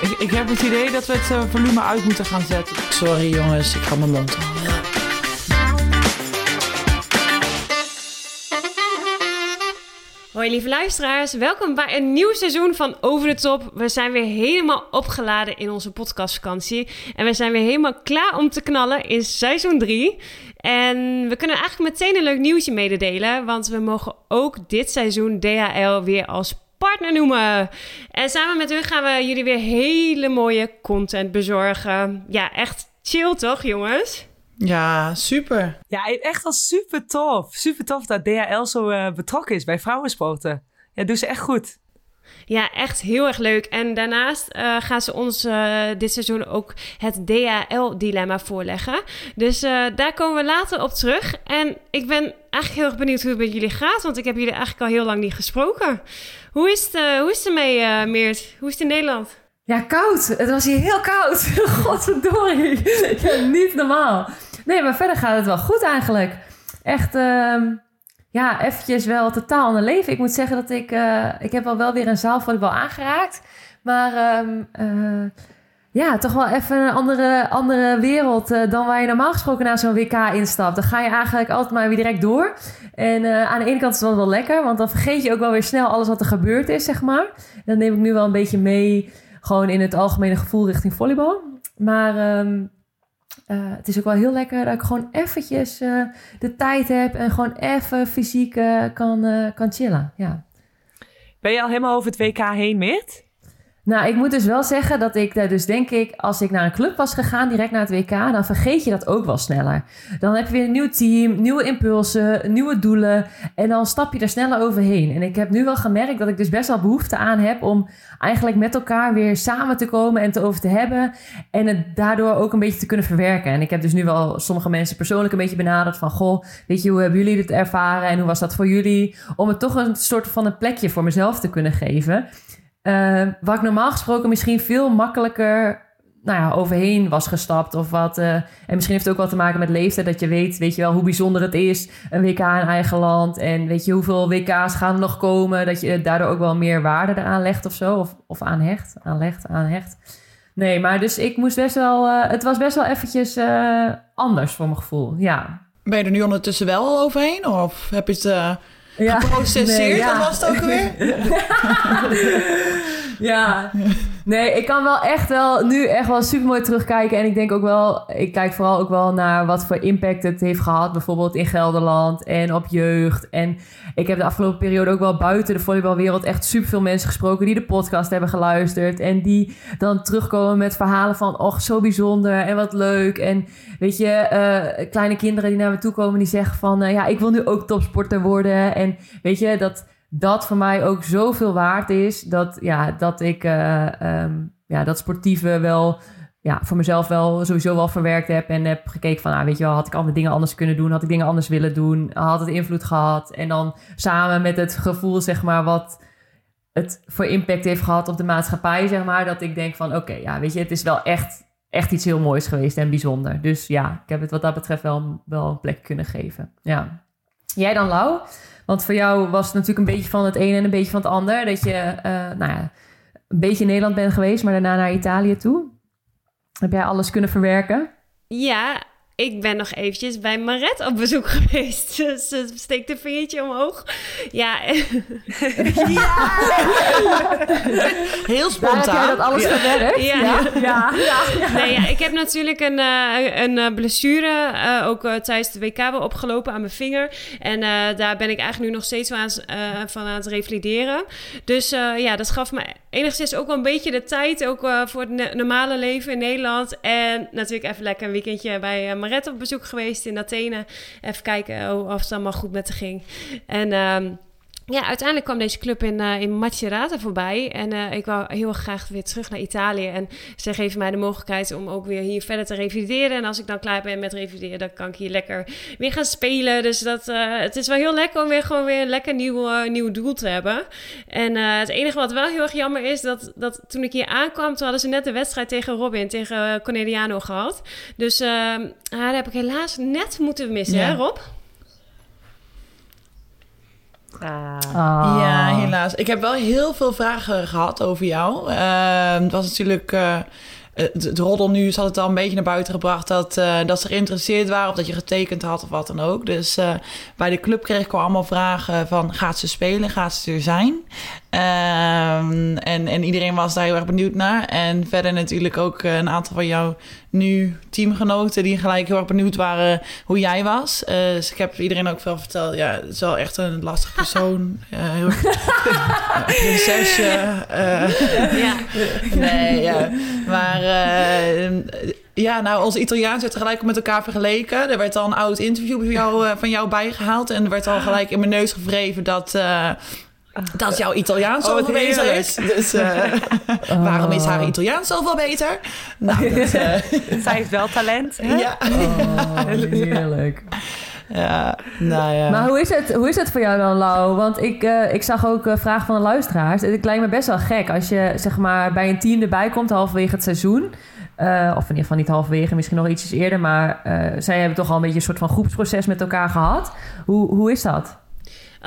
Ik, ik heb het idee dat we het eh, volume uit moeten gaan zetten. Sorry jongens, ik ga mijn mond houden. Hoi lieve luisteraars, welkom bij een nieuw seizoen van Over de Top. We zijn weer helemaal opgeladen in onze podcastvakantie. En we zijn weer helemaal klaar om te knallen in seizoen 3. En we kunnen eigenlijk meteen een leuk nieuwtje mededelen, want we mogen ook dit seizoen DHL weer als partner noemen. En samen met hun gaan we jullie weer hele mooie content bezorgen. Ja, echt chill toch jongens? Ja, super. Ja, echt wel super tof. Super tof dat DHL zo eh, betrokken is bij vrouwensporten. Ja, doen ze echt goed. Ja, echt heel erg leuk. En daarnaast uh, gaan ze ons uh, dit seizoen ook het DHL-dilemma voorleggen. Dus uh, daar komen we later op terug. En ik ben eigenlijk heel erg benieuwd hoe het met jullie gaat, want ik heb jullie eigenlijk al heel lang niet gesproken. Hoe is het, hoe is het ermee, Meert? Hoe is het in Nederland? Ja, koud. Het was hier heel koud. Godverdorie. ja, niet normaal. Nee, maar verder gaat het wel goed eigenlijk. Echt, uh, ja, eventjes wel totaal een leven. Ik moet zeggen dat ik, uh, ik heb al wel weer een zaalvolleybal aangeraakt. Maar um, uh, ja, toch wel even een andere, andere wereld uh, dan waar je normaal gesproken naar zo'n WK instapt. Dan ga je eigenlijk altijd maar weer direct door. En aan de ene kant is het wel, lekker, want dan vergeet je ook wel weer snel alles wat er gebeurd is, zeg maar. Dat neem ik nu wel een beetje mee, gewoon in het algemene gevoel richting volleybal. Maar um, uh, het is ook wel heel lekker dat ik gewoon eventjes de tijd heb en gewoon even fysiek kan, kan chillen. Ja. Ben je al helemaal over het WK heen, Meert? Nou, ik moet dus wel zeggen dat ik dus denk ik, als ik naar een club was gegaan, direct naar het WK, dan vergeet je dat ook wel sneller. Dan heb je weer een nieuw team, nieuwe impulsen, nieuwe doelen en dan stap je er sneller overheen. En ik heb nu wel gemerkt dat ik dus best wel behoefte aan heb om eigenlijk met elkaar weer samen te komen en te over te hebben en het daardoor ook een beetje te kunnen verwerken. En ik heb dus nu wel sommige mensen persoonlijk een beetje benaderd van, goh, weet je, hoe hebben jullie dit ervaren en hoe was dat voor jullie? Om het toch een soort van een plekje voor mezelf te kunnen geven. Uh, waar ik normaal gesproken misschien veel makkelijker nou ja, overheen was gestapt. Of wat, uh, en misschien heeft het ook wel te maken met leeftijd. Dat je weet, weet je wel, hoe bijzonder het is. Een WK in eigen land. En weet je hoeveel WK's gaan nog komen. Dat je daardoor ook wel meer waarde eraan legt of zo. Of, of aan hecht. Aan legt, hecht. Nee, maar dus ik moest best wel... Uh, het was best wel eventjes anders voor mijn gevoel, ja. Ben je er nu ondertussen wel overheen? Of heb je het ja. geprocesseerd? Nee, ja. was het ook weer? ja. Nee, ik kan wel echt wel nu echt wel super mooi terugkijken. En ik denk ook wel, ik kijk vooral ook wel naar wat voor impact het heeft gehad. Bijvoorbeeld in Gelderland en op jeugd. En ik heb de afgelopen periode ook wel buiten de volleybalwereld echt super veel mensen gesproken die de podcast hebben geluisterd. En die dan terugkomen met verhalen van, och, zo bijzonder en wat leuk. En weet je, uh, kleine kinderen die naar me toe komen die zeggen van, uh, ja, ik wil nu ook topsporter worden. En weet je, dat dat voor mij ook zoveel waard is. Dat, ja, dat ik uh, um, ja, dat sportieve wel ja, voor mezelf wel sowieso wel verwerkt heb. En heb gekeken van, nou, weet je wel, had ik andere dingen anders kunnen doen? Had ik dingen anders willen doen? Had het invloed gehad? En dan samen met het gevoel, zeg maar, wat het voor impact heeft gehad op de maatschappij, zeg maar. Dat ik denk van, oké, ja, weet je, het is wel echt, echt iets heel moois geweest en bijzonder. Dus ja, ik heb het wat dat betreft wel, wel een plek kunnen geven. Ja. Jij dan, Lau? Want voor jou was het natuurlijk een beetje van het ene en een beetje van het ander. Dat je uh, nou ja, een beetje in Nederland bent geweest, maar daarna naar Italië toe. Heb jij alles kunnen verwerken? Ja, ik ben nog eventjes bij Maret op bezoek geweest. Ze steekt een vingertje omhoog. Ja. ja. Heel spontaan. Daar heb dat alles ja. verwerkt? Ja. Ja. Ja. ja. Nee, ja, ik heb natuurlijk een, uh, een blessure uh, ook uh, tijdens de WK opgelopen aan mijn vinger. En daar ben ik eigenlijk nu nog steeds aan, van aan het revalideren. Dus ja, dat gaf me enigszins ook wel een beetje de tijd. Ook voor het normale leven in Nederland. En natuurlijk even lekker een weekendje bij uh, Op bezoek geweest in Athene. Even kijken of het allemaal goed met haar ging. En um, ja, uiteindelijk kwam deze club in, uh, in Macerata voorbij. En uh, ik wou heel graag weer terug naar Italië. En ze geven mij de mogelijkheid om ook weer hier verder te revalideren. En als ik dan klaar ben met revalideren, dan kan ik hier lekker weer gaan spelen. Dus dat, uh, het is wel heel lekker om weer gewoon weer een lekker nieuw, nieuw doel te hebben. En het enige wat wel heel erg jammer is, dat, dat toen ik hier aankwam, toen hadden ze net de wedstrijd tegen Robin, tegen Corneliano gehad. Dus ehm, haar heb ik helaas net moeten missen, ja. hè Rob? Ah. Ja, helaas. Ik heb wel heel veel vragen gehad over jou. Uh, het was natuurlijk... Uh, het, roddel nu had het al een beetje naar buiten gebracht dat, uh, dat ze geïnteresseerd waren of dat je getekend had of wat dan ook. Dus uh, bij de club kreeg ik al allemaal vragen van gaat ze spelen, gaat ze er zijn? Um, en, en iedereen was daar heel erg benieuwd naar. En verder natuurlijk ook eh, een aantal van jouw nu teamgenoten die gelijk heel erg benieuwd waren hoe jij was. Uh, dus ik heb iedereen ook veel verteld. Ja, het is wel echt een lastig persoon. uh, heel prinsesje. ja. Nee, ja. Maar ja, nou, ons Italiaans werd gelijk met elkaar vergeleken. Er werd al een oud interview van jou, van jou bijgehaald. En er werd al gelijk in mijn neus gevreven dat dat jouw Italiaans oh, beter is. Dus uh, waarom is haar Italiaans zoveel beter? Nou, dat, uh... Zij heeft wel talent. Hè? Ja. Oh, heerlijk. Ja, nou ja. Maar hoe is het, hoe is het voor jou dan, Lau? Want ik, uh, ik zag ook vragen van de luisteraars. Het lijkt me best wel gek als je zeg maar, bij een team erbij komt halverwege het seizoen. Uh, of in ieder geval niet halverwege, misschien nog ietsjes eerder. Maar zij hebben toch al een beetje een soort van groepsproces met elkaar gehad. Hoe, hoe is dat?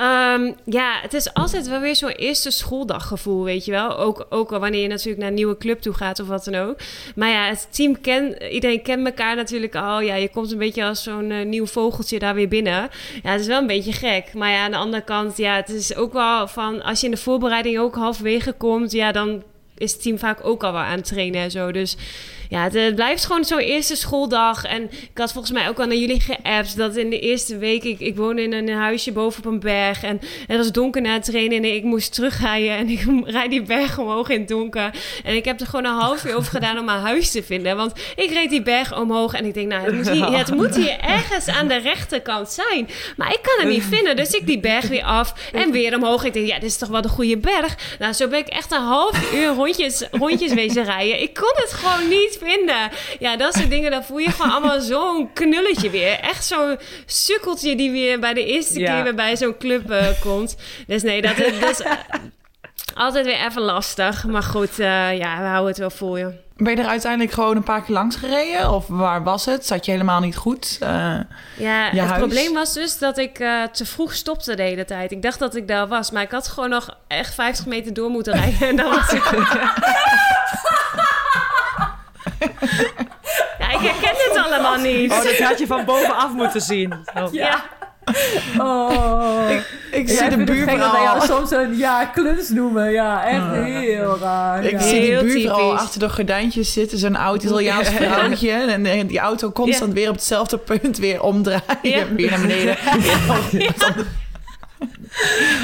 Um, ja, het is altijd wel weer zo'n eerste schooldaggevoel, weet je wel. Ook, ook wanneer je natuurlijk naar een nieuwe club toe gaat of wat dan ook. Maar ja, het team kent, iedereen kent elkaar natuurlijk al. Ja, je komt een beetje als zo'n uh, nieuw vogeltje daar weer binnen. Ja, het is wel een beetje gek. Maar ja, aan de andere kant, ja, het is ook wel van... als je in de voorbereiding ook halverwege komt, ja, dan is het team vaak ook al wel aan het trainen en zo. Dus ja, het, blijft gewoon zo'n eerste schooldag. En ik had volgens mij ook al naar jullie geappt dat in de eerste week... Ik, ik woonde in een huisje boven op een berg en het was donker na het trainen... en ik moest terugrijden en ik rijd die berg omhoog in het donker. En ik heb er gewoon een half uur over gedaan om mijn huis te vinden. Want ik reed die berg omhoog en ik denk, nou, het moet hier, het moet hier ergens aan de rechterkant zijn. Maar ik kan het niet vinden, dus ik die berg weer af en weer omhoog. Ik denk, ja, dit is toch wel de goede berg. Nou, zo ben ik echt een half uur rondjes, rondjes wezen rijden. Ik kon het gewoon niet vinden. Ja, dat soort dingen, dan voel je gewoon allemaal zo'n knulletje weer. Echt zo'n sukkeltje die weer bij de eerste keer weer bij zo'n club uh, komt. Dus nee, dat, dat is altijd weer even lastig. Maar goed, uh, ja, we houden het wel voor je. Ben je er uiteindelijk gewoon een paar keer langs gereden? Of waar was het? Zat je helemaal niet goed? Uh, ja, het huis? probleem was dus dat ik uh, te vroeg stopte de hele tijd. Ik dacht dat ik daar was, maar ik had gewoon nog echt 50 meter door moeten rijden. En dan was ik... ja, ik herken het allemaal niet. Oh, dat had je van bovenaf moeten zien. Ja. Oh. Ik, ik zie de buurvrouw... soms een ja, kluns noemen. Ja, echt heel raar. Ik ja. zie die buurvrouw achter de gordijntjes zitten. Zo'n oud Italiaans vrouwtje. En die auto constant weer op hetzelfde punt weer omdraaien. Ja. Weer naar beneden.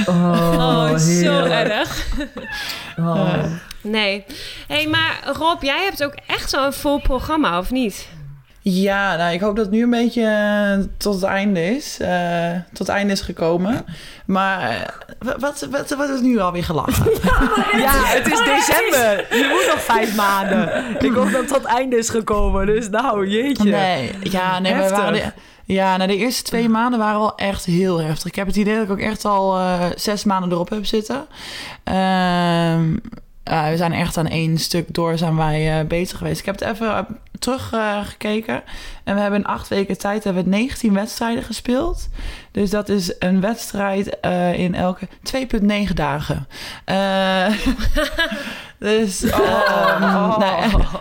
Oh, oh zo erg. Oh. Nee. hey, maar Rob, jij hebt ook echt zo'n vol programma, of niet? Ja, nou, ik hoop dat het nu een beetje uh, tot het einde is. Uh, tot het einde is gekomen. Maar uh, wat, wat, wat is nu alweer gelachen? Ja, ja het is december. Je moet nog vijf maanden. Ik hoop dat het tot het einde is gekomen. Dus nou, jeetje. Nee, ja, nee, we waren... De, ja, nou, de eerste twee maanden waren wel echt heel heftig. Ik heb het idee dat ik ook echt al zes maanden erop heb zitten. Ehm uh, we zijn echt aan één stuk door zijn wij uh, bezig geweest. Ik heb het even uh, teruggekeken. en we hebben in acht weken tijd hebben we 19 wedstrijden gespeeld. Dus dat is een wedstrijd in elke 2,9 dagen. dus oh,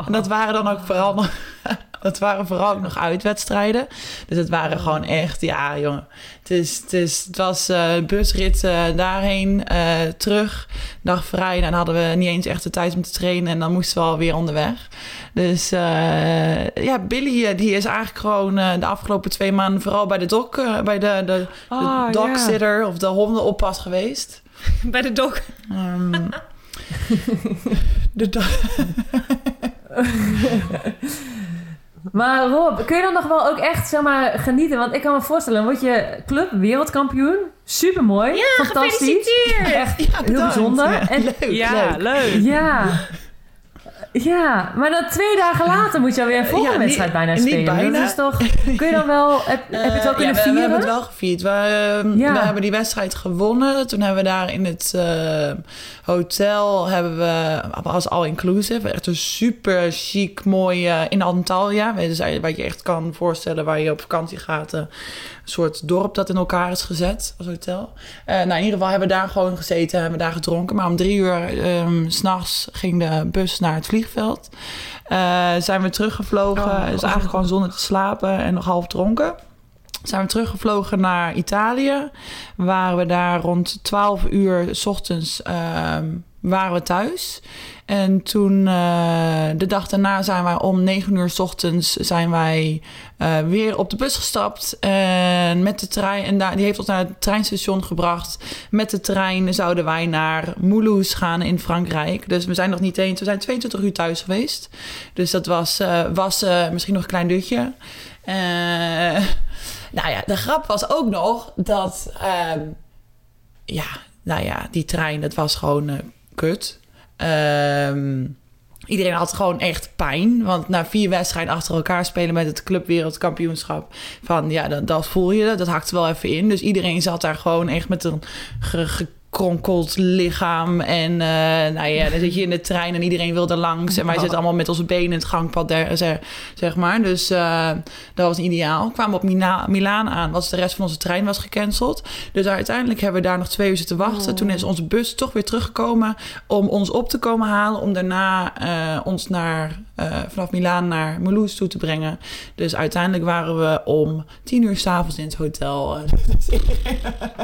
dat waren dan ook vooral nog dat waren vooral ook nog uitwedstrijden. Dus het waren gewoon echt, ja, jongen. Het, is, het, is, het was uh, busrit uh, daarheen, uh, terug, dag vrij. Dan hadden we niet eens echt de tijd om te trainen en dan moesten we alweer onderweg. Dus ja, Billy die is eigenlijk gewoon de afgelopen twee maanden vooral bij de dok, bij de, de, oh, de dogsitter yeah. of de hondenoppas geweest. bij de dok. Um, de dog. Maar Rob, kun je dan nog wel ook echt zeg maar, genieten? Want ik kan me voorstellen, word je club wereldkampioen. Super mooi. Ja, fantastisch. Echt ja, heel bijzonder. Ja, en, leuk, ja, leuk. leuk. Ja. Ja, maar dan twee dagen later moet je alweer een volgende ja, wedstrijd bijna spelen. Bijna. Dat is toch, kun je dan wel, heb, heb je het wel kunnen uh, vieren? We, hebben het wel gevierd. We, ja. we hebben die wedstrijd gewonnen. Toen hebben we daar in het uh, hotel, hebben we, als all-inclusive, echt een super chic, mooi, in Antalya. Dus wat je echt kan voorstellen waar je op vakantie gaat soort dorp dat in elkaar is gezet als hotel. Eh, nou, in ieder geval hebben we daar gewoon gezeten, hebben we daar gedronken. Maar om drie uur um, s'nachts ging de bus naar het vliegveld. Uh, zijn we teruggevlogen, oh, dus eigenlijk gewoon zonder te slapen en nog half dronken. Zijn we teruggevlogen naar Italië. Waren we daar rond 12 uur s ochtends uh, waren we thuis. En toen, uh, de dag daarna zijn wij om 9 uur s ochtends zijn wij uh, weer op de bus gestapt. En met de trein, en daar, die heeft ons naar het treinstation gebracht. Met de trein zouden wij naar Moulouse gaan in Frankrijk. Dus we zijn nog niet eens, we zijn 22 uur thuis geweest. Dus dat was, uh, was misschien nog een klein dutje. nou ja, de grap was ook nog dat, ehm, ja, nou ja, die trein, dat was gewoon kut. Um, iedereen had gewoon echt pijn. Want na vier wedstrijden achter elkaar spelen met het clubwereldkampioenschap... van ja, dat, dat voel je, dat hakt wel even in. Dus iedereen zat daar gewoon echt met een ge, gekronkeld lichaam. En uh, nou ja, dan zit je in de trein en iedereen wil er langs. En wij zitten allemaal met onze benen in het gangpad, der, zeg, zeg maar. Dus uh, dat was ideaal. We kwamen op Mila Milaan aan, was de rest van onze trein was gecanceld. Dus uiteindelijk hebben we daar nog twee uur zitten wachten. Toen is onze bus toch weer teruggekomen om ons op te komen halen. Om daarna uh, ons naar, vanaf Milaan naar Moulouse toe te brengen. Dus uiteindelijk waren we om tien uur s'avonds in het hotel.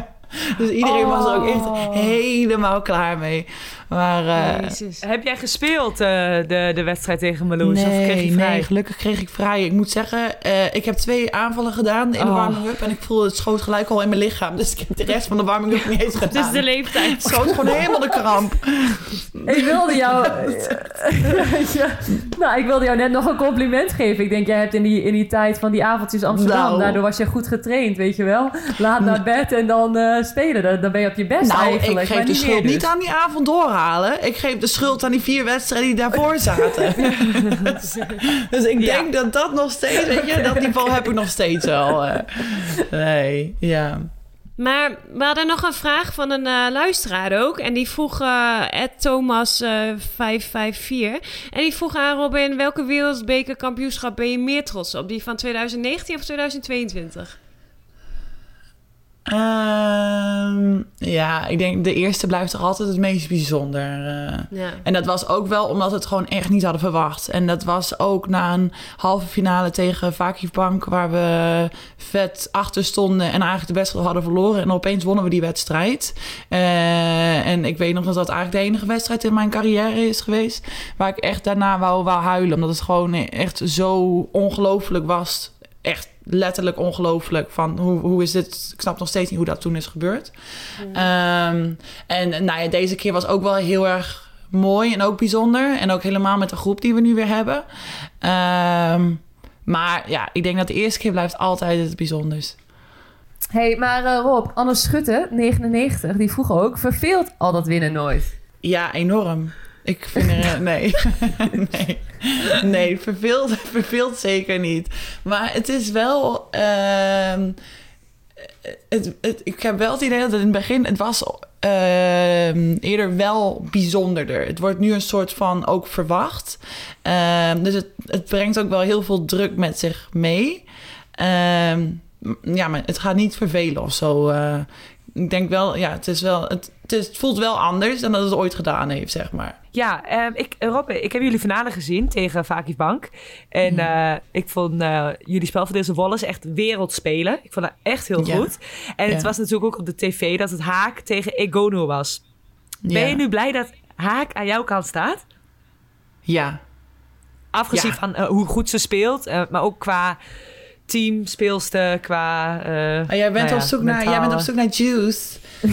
Dus iedereen was er ook echt oh. helemaal klaar mee. Maar, uh, Heb jij gespeeld uh, de, de wedstrijd tegen Meloes? Nee, of kreeg je vrij? nee, gelukkig kreeg ik vrij. Ik moet zeggen, uh, ik heb twee aanvallen gedaan in oh. de warming-up. En ik voelde het schoot gelijk al in mijn lichaam. Dus ik heb de rest van de warming-up niet eens gedaan. Dus de leeftijd. Het schoot gewoon helemaal de kramp. ik wilde jou... ja, nou, ik wilde jou net nog een compliment geven. Ik denk, jij hebt in die, in die tijd van die avondjes Amsterdam... Nou. daardoor was je goed getraind, weet je wel. Laat naar bed en dan spelen. Dan, dan, ben je op je best nou, eigenlijk. ik geef de schuld niet dus. aan die avond Ik geef de schuld aan die vier wedstrijden die daarvoor zaten. dus ik denk dat dat nog steeds, weet je, dat niveau heb ik nog steeds wel. Uh, nee, ja. Maar we hadden nog een vraag van een uh, luisteraar ook. En die vroeg, uh, Thomas554. en die vroeg aan Robin, welke wereldbekerkampioenschap ben je meer trots op? Die van 2019 of 2022? Uh, ja, ik denk de eerste blijft toch altijd het meest bijzonder. Uh, ja. En dat was ook wel omdat we het gewoon echt niet hadden verwacht. En dat was ook na een halve finale tegen Vakif Bank... waar we vet achter stonden en eigenlijk de wedstrijd hadden verloren. En opeens wonnen we die wedstrijd. Uh, en ik weet nog dat dat eigenlijk de enige wedstrijd in mijn carrière is geweest... waar ik echt daarna wou, wou huilen. Omdat het gewoon echt zo ongelooflijk was echt letterlijk ongelooflijk van hoe, hoe is dit? Ik snap nog steeds niet hoe dat toen is gebeurd. Um, en nou ja, deze keer was ook wel heel erg mooi en ook bijzonder. En ook helemaal met de groep die we nu weer hebben. Um, maar ja, ik denk dat de eerste keer blijft altijd het bijzonders. hey, maar uh, Rob, Anne Schutte, 99, die vroeg ook... verveelt al dat winnen nooit? Ja, enorm. Ik vind er... Nee. nee. Nee, verveelt, zeker niet. Maar het is wel... Uh, het, het, ik heb wel het idee dat het in het begin... Het was uh, eerder wel bijzonderder. Het wordt nu een soort van ook verwacht. Uh, dus het, het brengt ook wel heel veel druk met zich mee. Ehm, ja, maar het gaat niet vervelen of zo. Uh, ik denk wel, ja, het is wel... Het, het, is, het voelt wel anders dan dat het ooit gedaan heeft, zeg maar. Ja, uh, ik, Rob, ik heb jullie finale gezien tegen Vakif Bank. En uh, ik vond uh, jullie spel van deze Wallace echt wereldspelen. Ik vond dat echt heel ja. goed. En ja. het was natuurlijk ook op de tv dat het Haak tegen Egono was. Ben ja. je nu blij dat Haak aan jouw kant staat? Ja. Afgezien van hoe goed ze speelt, maar ook qua teamspeelster, qua... Oh, jij, bent nou op zoek naar, jij bent op zoek naar juice.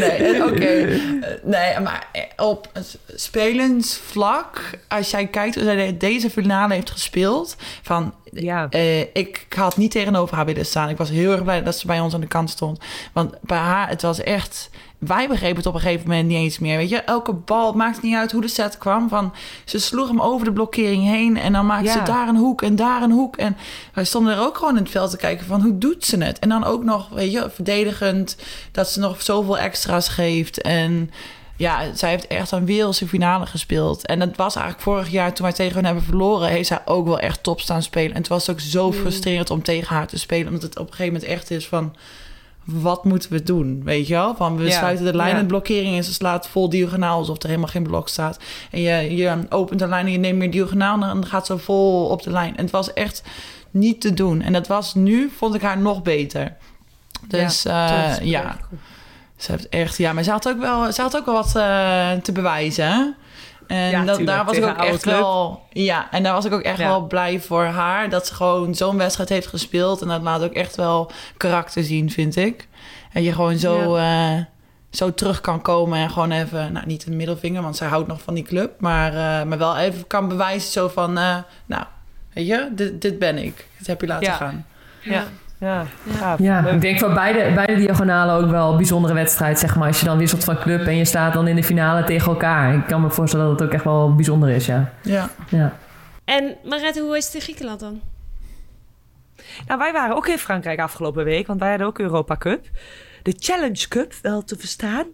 nee, oké. Okay. Nee, maar op spelensvlak, als jij kijkt hoe zij deze finale heeft gespeeld, van ja. Uh, ik had niet tegenover haar willen staan. Ik was heel erg blij dat ze bij ons aan de kant stond. Want bij haar, het was echt wij begrepen het op een gegeven moment niet eens meer. Weet je, elke bal, het maakt niet uit hoe de set kwam. Van, ze sloeg hem over de blokkering heen en dan maakte ja. ze daar een hoek en daar een hoek. En wij stonden er ook gewoon in het veld te kijken van hoe doet ze het? En dan ook nog, weet je, verdedigend dat ze nog zoveel extra's geeft. En ja, zij heeft echt een wereldse finale gespeeld. En dat was eigenlijk vorig jaar toen wij tegen hen hebben verloren... heeft zij ook wel echt top staan spelen. En het was ook zo Mm. frustrerend om tegen haar te spelen. Omdat het op een gegeven moment echt is van... wat moeten we doen, weet je wel? Van we Ja, sluiten de lijn ja. en blokkering... en ze slaat vol diagonaal alsof er helemaal geen blok staat. En je, je opent de lijn en je neemt meer diagonaal... en dan gaat ze vol op de lijn. En het was echt niet te doen. En dat was nu, vond ik haar nog beter. Dus ja, is ja. Ze heeft echt, ja, maar ze had ook wel, ze had ook wel wat eh, te bewijzen. En Ja, dat, tuurlijk, daar was ik ook echt club. wel, ja, en daar was ik ook echt Ja. wel blij voor haar dat ze gewoon zo'n wedstrijd heeft gespeeld en dat laat ook echt wel karakter zien, vind ik. En je gewoon zo, eh, zo terug kan komen en gewoon even, nou niet een middelvinger, want zij houdt nog van die club, maar, eh, maar wel even kan bewijzen zo van, eh, nou, weet je, dit, dit ben ik, dit heb je laten Ja. gaan. Ja, ja, gaaf. Ja, ik denk voor beide, beide diagonalen ook wel een bijzondere wedstrijd, zeg maar. Als je dan wisselt van club en je staat dan in de finale tegen elkaar. Ik kan me voorstellen dat het ook echt wel bijzonder is, ja. Ja. ja. En Marette, hoe is het in Griekenland dan? Nou, wij waren ook in Frankrijk afgelopen week, want wij hadden ook Europa Cup. De Challenge Cup, wel te verstaan.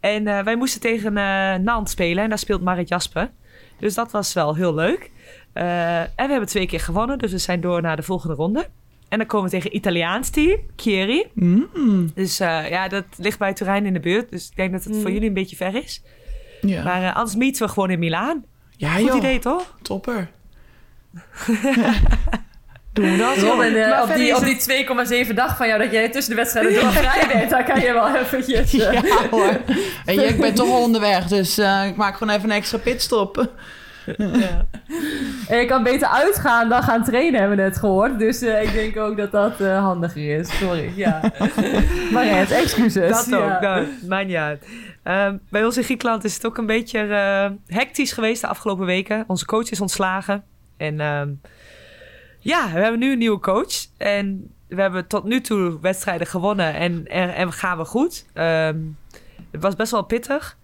En eh, wij moesten tegen eh Nantes spelen en daar speelt Marit Jasper. Dus dat was wel heel leuk. Eh, en we hebben twee keer gewonnen, dus we zijn door naar de volgende ronde. En dan komen we tegen Italiaans team, Chieri. Mm. Dus eh, ja, dat ligt bij Turijn in de buurt. Dus ik denk dat het voor jullie een beetje ver is. Ja, Maar eh, anders meeten we gewoon in Milaan. ja Goed joh, idee, toch? topper. Doen we dat? Rob, en, eh, op, die, op die 2,7 dag van jou dat jij tussen de wedstrijden door vrij bent, daar kan je wel eventjes... Ja hoor. Je, ik ben toch al onderweg, dus eh, ik maak gewoon even een extra pitstop. En je kan beter uitgaan dan gaan trainen, hebben we net gehoord. Dus eh, ik denk ook dat dat eh, handiger is. Sorry, ja. maar het excuses. Dat ook, ja. nou, maakt niet uit. Ehm, bij ons in Griekenland is het ook een beetje eh, hectisch geweest de afgelopen weken. Onze coach is ontslagen. En ehm, ja, we hebben nu een nieuwe coach. En we hebben tot nu toe wedstrijden gewonnen en, en, en gaan we goed. Ehm, het was best wel pittig.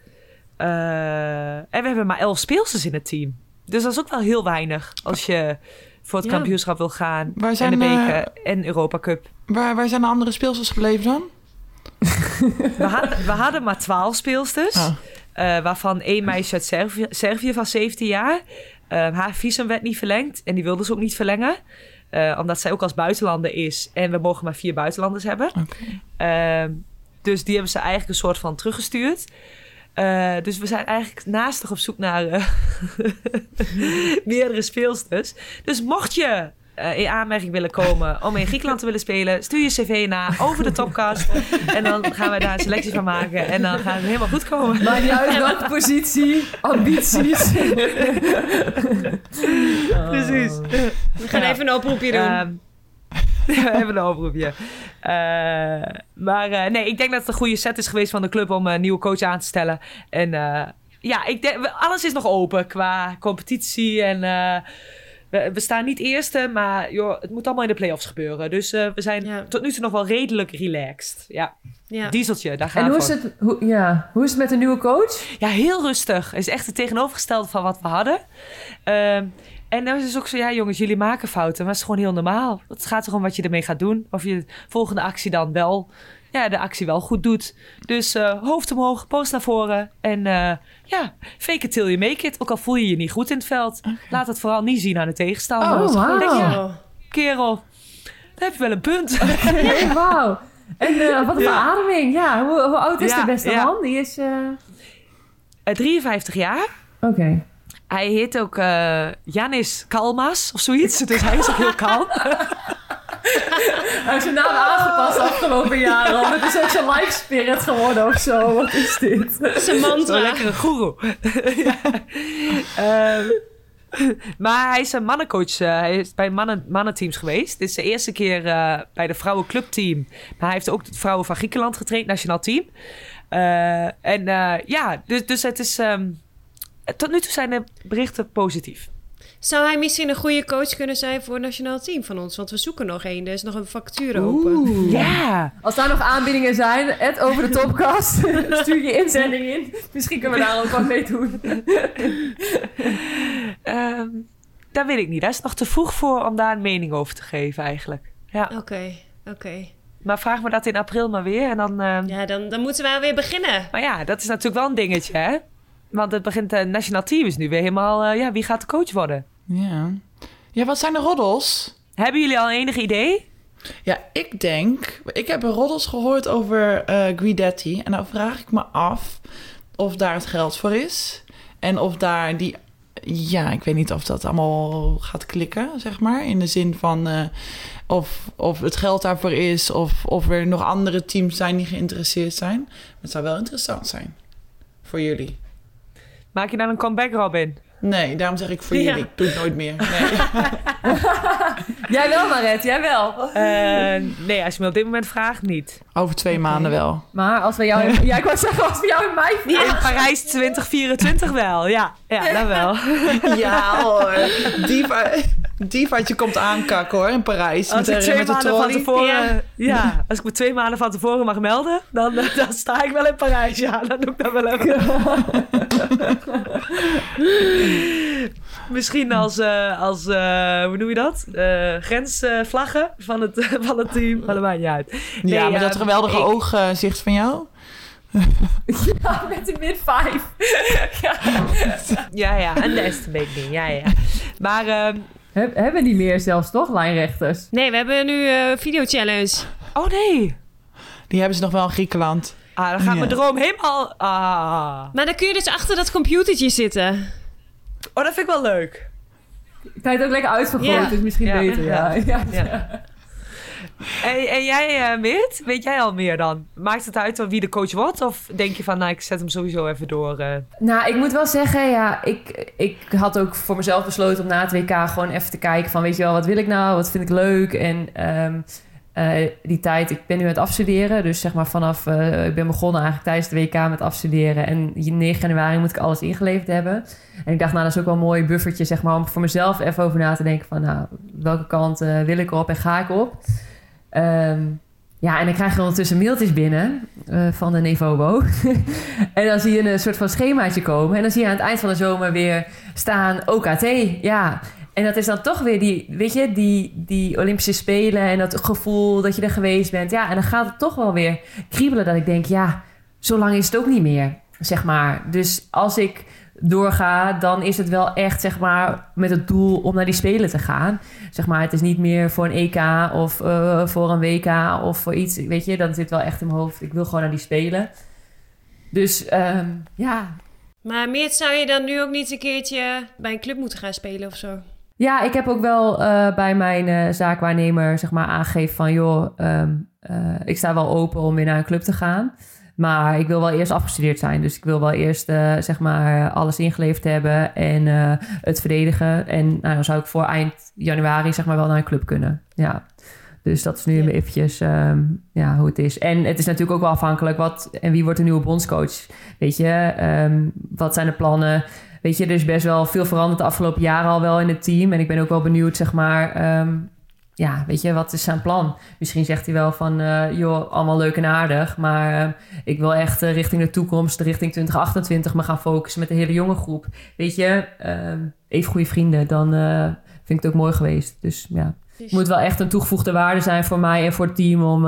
Eh, en we hebben maar elf speelsters in het team. Dus dat is ook wel heel weinig als je voor het Ja. kampioenschap wil gaan. Waar en de eh, beker en Europa Cup. waar, waar zijn de andere speelsters gebleven dan? We, hadden- we hadden maar twaalf speelsters. Oh. Eh, waarvan één meisje uit Servië, Servië van 17 jaar. Eh, haar visum werd niet verlengd en die wilde ze ook niet verlengen. Eh, omdat zij ook als buitenlander is en we mogen maar vier buitenlanders hebben. Ehm, dus die hebben ze eigenlijk een soort van teruggestuurd. Eh, dus we zijn eigenlijk naastig op zoek naar eh, meerdere speelsters. Dus mocht je eh, in aanmerking willen komen om in Griekenland te willen spelen, stuur je cv na over de topcast. en dan gaan wij daar een selectie van maken. En dan gaat het helemaal goed komen. Maakt niet uit welke positie, ambities. Precies. We gaan Ja. even een oproepje doen. Ehm, we hebben een oproepje. Eh, maar eh, nee, ik denk dat het een goede set is geweest van de club om een nieuwe coach aan te stellen. En eh, ja, ik denk, alles is nog open qua competitie. En eh, we, we staan niet eerste, maar joh, het moet allemaal in de play-offs gebeuren. Dus eh, we zijn Ja. tot nu toe nog wel redelijk relaxed. Ja, ja. dieseltje, daar gaan En we hoe is, het, hoe, ja, hoe is het met de nieuwe coach? Ja, heel rustig. Het is echt het tegenovergestelde van wat we hadden. Ehm, en dan is het ook zo, ja jongens, jullie maken fouten. Maar het is gewoon heel normaal. Het gaat erom wat je ermee gaat doen. Of je de volgende actie dan wel, ja, de actie wel goed doet. Dus eh, hoofd omhoog, post naar voren. En eh, ja, fake it till you make it. Ook al voel je je niet goed in het veld. Laat het vooral niet zien aan de tegenstander. Oh, wauw. Denk kerel, daar heb je wel een punt. Hey, Wauw. En eh, wat een Ja. verademing. Ja, hoe, hoe oud is Ja, de beste ja. man? Die is... eh, Eh, 53 jaar. Oké. Hij heet ook eh Janis Kalmas of zoiets. Dus hij is ook heel kalm. Hij heeft zijn naam aangepast afgelopen jaren. Het is ook zijn life spirit geworden of zo. Wat is dit? Zijn mantra. lekkere goeroe. ja. Ehm, maar hij is een mannencoach. eh, hij is bij mannen, mannenteams geweest. Dit is de eerste keer eh, bij de vrouwenclubteam. Maar hij heeft ook het vrouwen van Griekenland getraind, nationaal team. Eh, en eh, ja, dus, dus het is... ehm, tot nu toe zijn de berichten positief. Zou hij misschien een goede coach kunnen zijn voor het nationaal team van ons? Want we zoeken nog één. Er is nog een vacature open. Ja. Als daar nog aanbiedingen zijn, het over de topcast. Stuur je inzending in. Misschien kunnen we daar ook wat mee doen. Ehm, dat weet ik niet. Daar is nog te vroeg voor om daar een mening over te geven eigenlijk. Ja. Oké, oké. Maar vraag me dat in april maar weer. En dan, uh... Ja, dan, dan moeten we weer beginnen. Maar ja, dat is natuurlijk wel een dingetje, hè? Want het begint, uh, nationaal team is nu weer helemaal... Uh, ja, wie gaat de coach worden? Ja. Ja, wat zijn de roddels? Hebben jullie al enig idee? Ja, ik denk... Ik heb roddels gehoord over uh, Guidetti. En dan vraag ik me af of daar het geld voor is. En of daar die... Ja, ik weet niet of dat allemaal gaat klikken, zeg maar. In de zin van... Uh, of, of het geld daarvoor is... of, of er nog andere teams zijn die geïnteresseerd zijn. Het zou wel interessant zijn. Voor jullie. Maak je dan een comeback, Robin? Nee, daarom zeg ik voor ja. jullie. Ik doe het nooit meer. Nee. jij wel, Maret, jij wel. Uh, nee, als je me op dit moment vraagt, niet. Over twee okay. maanden wel. Maar als we jou... In, ja, ik wou zeggen, als we jou in mei vragen. In Parijs 2024 wel, ja. Ja, dat wel. ja hoor. Diva, divaatje komt aankakken hoor, in Parijs. Als met, ik twee met maanden van tevoren... Ja. ja. als ik me twee maanden van tevoren mag melden... dan, dan sta ik wel in Parijs, ja. Dan doe ik dat wel even. Misschien als, uh, als uh, hoe noem je dat? Uh, grensvlaggen van, het, van het team. Maar dat maakt niet uit. Nee, ja, met dat geweldige ik... oogzicht van jou. ja, met de mid-five. ja. ja, ja, een estimating. Ja, ja. Maar... He, hebben die meer zelfs toch, lijnrechters? Nee, we hebben nu uh, video challenge. Oh nee. Die hebben ze nog wel in Griekenland. Ah, dan gaat ja. mijn droom helemaal... Ah. Maar dan kun je dus achter dat computertje zitten. Oh, dat vind ik wel leuk. Kan je het ook lekker uitvergroten, ja. is misschien ja. beter. Ja. ja. ja. En, en jij, uh, Meert? Weet jij al meer dan? Maakt het uit wie de coach wordt? Of denk je van, nou, ik zet hem sowieso even door? Uh... Nou, ik moet wel zeggen, ja, ik, ik had ook voor mezelf besloten om na het WK gewoon even te kijken van, weet je wel, wat wil ik nou? Wat vind ik leuk? En um, uh, die tijd, ik ben nu aan het afstuderen. Dus zeg maar vanaf, uh, ik ben begonnen eigenlijk tijdens de WK met afstuderen. En 9 januari moet ik alles ingeleverd hebben. En ik dacht, nou, dat is ook wel een mooi buffertje, zeg maar, om voor mezelf even over na te denken van, nou, welke kant uh, wil ik op en ga ik op? Um, ja, en ik krijg ondertussen mailtjes binnen van de Nevobo. en dan zie je een soort van schemaatje komen. En dan zie je aan het eind van de zomer weer staan OKT. Ja, en dat is dan toch weer die, weet je, die, die Olympische Spelen en dat gevoel dat je er geweest bent. Ja, en dan gaat het toch wel weer kriebelen dat ik denk, ja, zo lang is het ook niet meer, zeg maar. Dus als ik doorga, dan is het wel echt, zeg maar, met het doel om naar die Spelen te gaan. Zeg maar, het is niet meer voor een EK of uh, voor een WK of voor iets, weet je. Dan zit wel echt in mijn hoofd, ik wil gewoon naar die Spelen. Dus um, ja. Maar Meert, zou je dan nu ook niet een keertje bij een club moeten gaan spelen of zo? Ja, ik heb ook wel uh, bij mijn uh, zaakwaarnemer zeg maar, aangegeven van... joh, um, uh, ik sta wel open om weer naar een club te gaan. Maar ik wil wel eerst afgestudeerd zijn. Dus ik wil wel eerst zeg maar, alles ingeleverd hebben en het verdedigen. En nou, dan zou ik voor eind januari zeg maar, wel naar een club kunnen. Ja. Dus dat is nu ja. eventjes um, ja, hoe het is. En het is natuurlijk ook wel afhankelijk wat... en wie wordt de nieuwe bondscoach? Weet je, um, wat zijn de plannen... Weet je, er is best wel veel veranderd de afgelopen jaren al wel in het team. En ik ben ook wel benieuwd, zeg maar, um, ja, weet je, wat is zijn plan? Misschien zegt hij wel van, uh, joh, allemaal leuk en aardig. Maar uh, ik wil echt uh, richting de toekomst, richting 2028, me gaan focussen met de hele jonge groep. Weet je, even goede vrienden, dan vind ik het ook mooi geweest. Dus ja. Het moet wel echt een toegevoegde waarde zijn voor mij en voor het team om,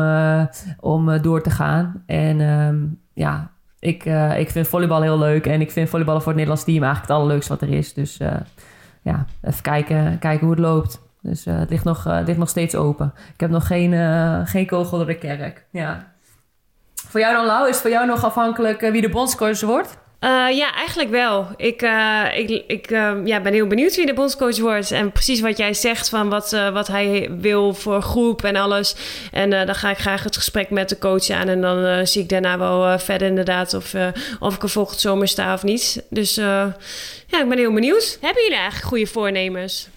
om door te gaan. En um, ja, ik, uh, ik vind volleybal heel leuk. En ik vind volleyballen voor het Nederlands team eigenlijk het allerleukste wat er is. Dus uh, ja, even kijken, kijken hoe het loopt. Dus uh, het, ligt nog, het ligt nog steeds open. Ik heb nog geen, geen kogel door de kerk. Ja. Voor jou dan, Lau? Is het voor jou nog afhankelijk wie de bondscoach wordt? Uh, ja, eigenlijk wel. Ik, uh, ik, ik uh, ja, ben heel benieuwd wie de bondscoach wordt. En precies wat jij zegt van wat, wat hij wil voor groep en alles. En dan ga ik graag het gesprek met de coach aan. En dan zie ik daarna wel verder inderdaad of, of ik er volgend zomer sta of niet. Dus ja, ik ben heel benieuwd. Hebben jullie eigenlijk goede voornemens?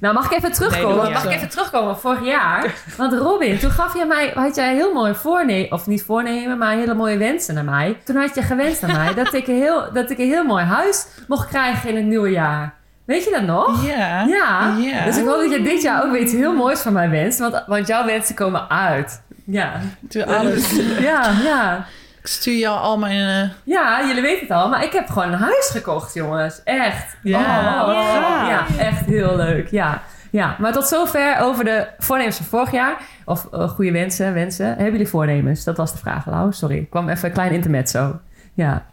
Nou, mag ik even terugkomen? Nee, mag ik even terugkomen? Vorig jaar. Want Robin, toen gaf je mij, had jij heel mooi voornemen, of niet voornemen, maar hele mooie wensen naar mij. Toen had je gewenst aan mij dat ik, een heel, dat ik een heel mooi huis mocht krijgen in het nieuwe jaar. Weet je dat nog? Ja. Ja. ja. Dus ik hoop dat je dit jaar ook weer iets heel moois van mij wenst. Want, want jouw wensen komen uit. Ja. Doe alles. ja, ja. Ik stuur jou al mijn... Uh... Ja, jullie weten het al. Maar ik heb gewoon een huis gekocht, jongens. Echt. Ja. Oh, ja, echt heel leuk. Ja. Ja, maar tot zover over de voornemens van vorig jaar. Of uh, goede wensen, wensen. Hebben jullie voornemens? Dat was de vraag, Lau. Sorry, ik kwam even een klein intermezzo. Ja.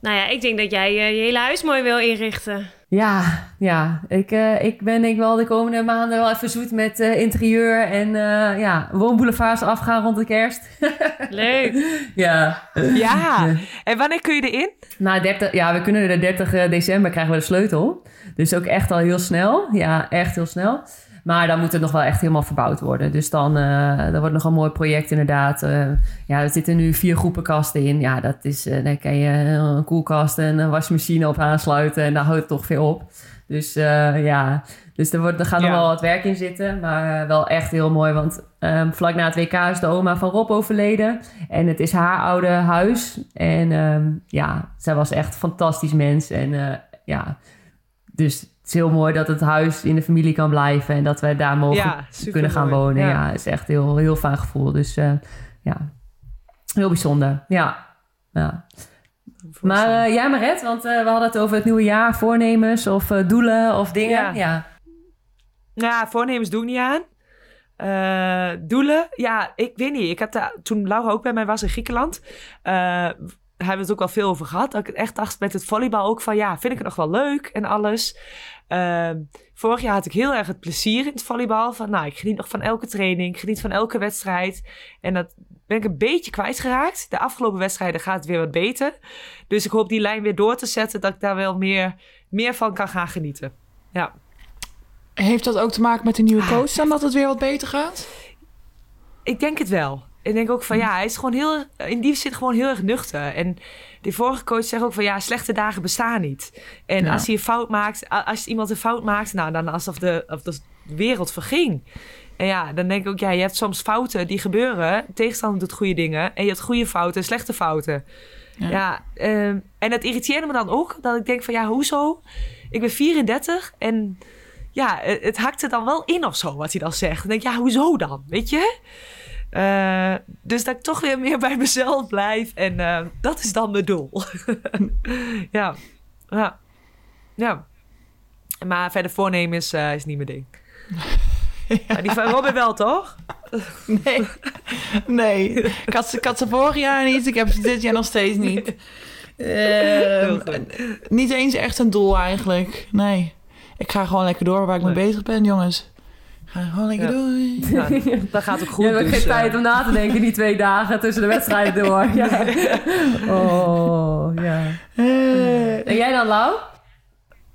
Nou ja, ik denk dat jij uh, je hele huis mooi wil inrichten. Ja, ja. Ik, uh, ik ben ik wel de komende maanden wel even zoet met uh, interieur en uh, ja, woonboulevards afgaan rond de kerst. Leuk. ja. Ja. En wanneer kun je erin? Nou, 30, ja, we kunnen de 30 december krijgen we de sleutel. Dus ook echt al heel snel. Ja, echt heel snel. Maar dan moet het nog wel echt helemaal verbouwd worden. Dus dan uh, dat wordt nog een mooi project inderdaad. Uh, ja, er zitten nu vier groepen kasten in. Ja, dat is, uh, dan kan je een koelkast en een wasmachine op aansluiten. En daar houdt het toch veel op. Dus ja, dus er, wordt, er gaat ja. nog wel wat werk in zitten. Maar wel echt heel mooi. Want um, vlak na het WK is de oma van Rob overleden. En het is haar oude huis. En um, ja, zij was echt een fantastisch mens. En ja, dus is heel mooi dat het huis in de familie kan blijven en dat wij daar mogen ja, kunnen gaan wonen. Ja, ja is echt heel, heel fijn gevoel. Dus uh, ja, heel bijzonder. Ja, ja. Maar uh, jij Maret, want uh, we hadden het over het nieuwe jaar, voornemens of doelen of dingen. Ja. ja. ja, voornemens doe ik niet aan. doelen, ja, ik weet niet. Ik daar, toen Laura ook bij mij was in Griekenland, hebben we het ook wel veel over gehad. Dat ik echt dacht met het volleybal ook van ja, vind ik het nog wel leuk en alles. Uh, vorig jaar had ik heel erg het plezier in het volleybal. Van nou, ik geniet nog van elke training, ik geniet van elke wedstrijd. En dat ben ik een beetje kwijtgeraakt. De afgelopen wedstrijden gaat het weer wat beter. Dus ik hoop die lijn weer door te zetten, dat ik daar wel meer, meer van kan gaan genieten. Ja. Heeft dat ook te maken met de nieuwe coach dan, dat het weer wat beter gaat? Ik denk het wel. Ik denk ook van ja, hij is gewoon heel, in die zin gewoon heel erg nuchter. En die vorige coach zegt ook van ja, slechte dagen bestaan niet. En ja. als hij een fout maakt, als iemand een fout maakt, nou dan alsof de, of de wereld verging. En ja, dan denk ik ook, ja, je hebt soms fouten die gebeuren. Tegenstander doet goede dingen. En je hebt goede fouten, slechte fouten. Ja, ja um, en dat irriteerde me dan ook. Dat ik denk van ja, hoezo? Ik ben 34 en ja, het, het hakt er dan wel in of zo, wat hij dan zegt. Dan denk ik, ja, hoezo dan? Weet je? Uh, dus dat ik toch weer meer bij mezelf blijf. En uh, dat is dan mijn doel. ja. ja. Ja. Maar verder voornemens uh, is niet mijn ding. ja. Die van Robin wel, toch? nee. Nee. Ik had, ik had ze vorig jaar niet. Ik heb ze dit jaar nog steeds niet. niet eens echt een doel eigenlijk. Nee. Ik ga gewoon lekker door waar ik nee. mee bezig ben, jongens. Gewoon lekker ja. door. Ja, dat gaat ook goed. Je hebt dus, geen tijd om na te denken die twee dagen tussen de wedstrijden door. Ja. Oh, ja. En jij dan, Lau?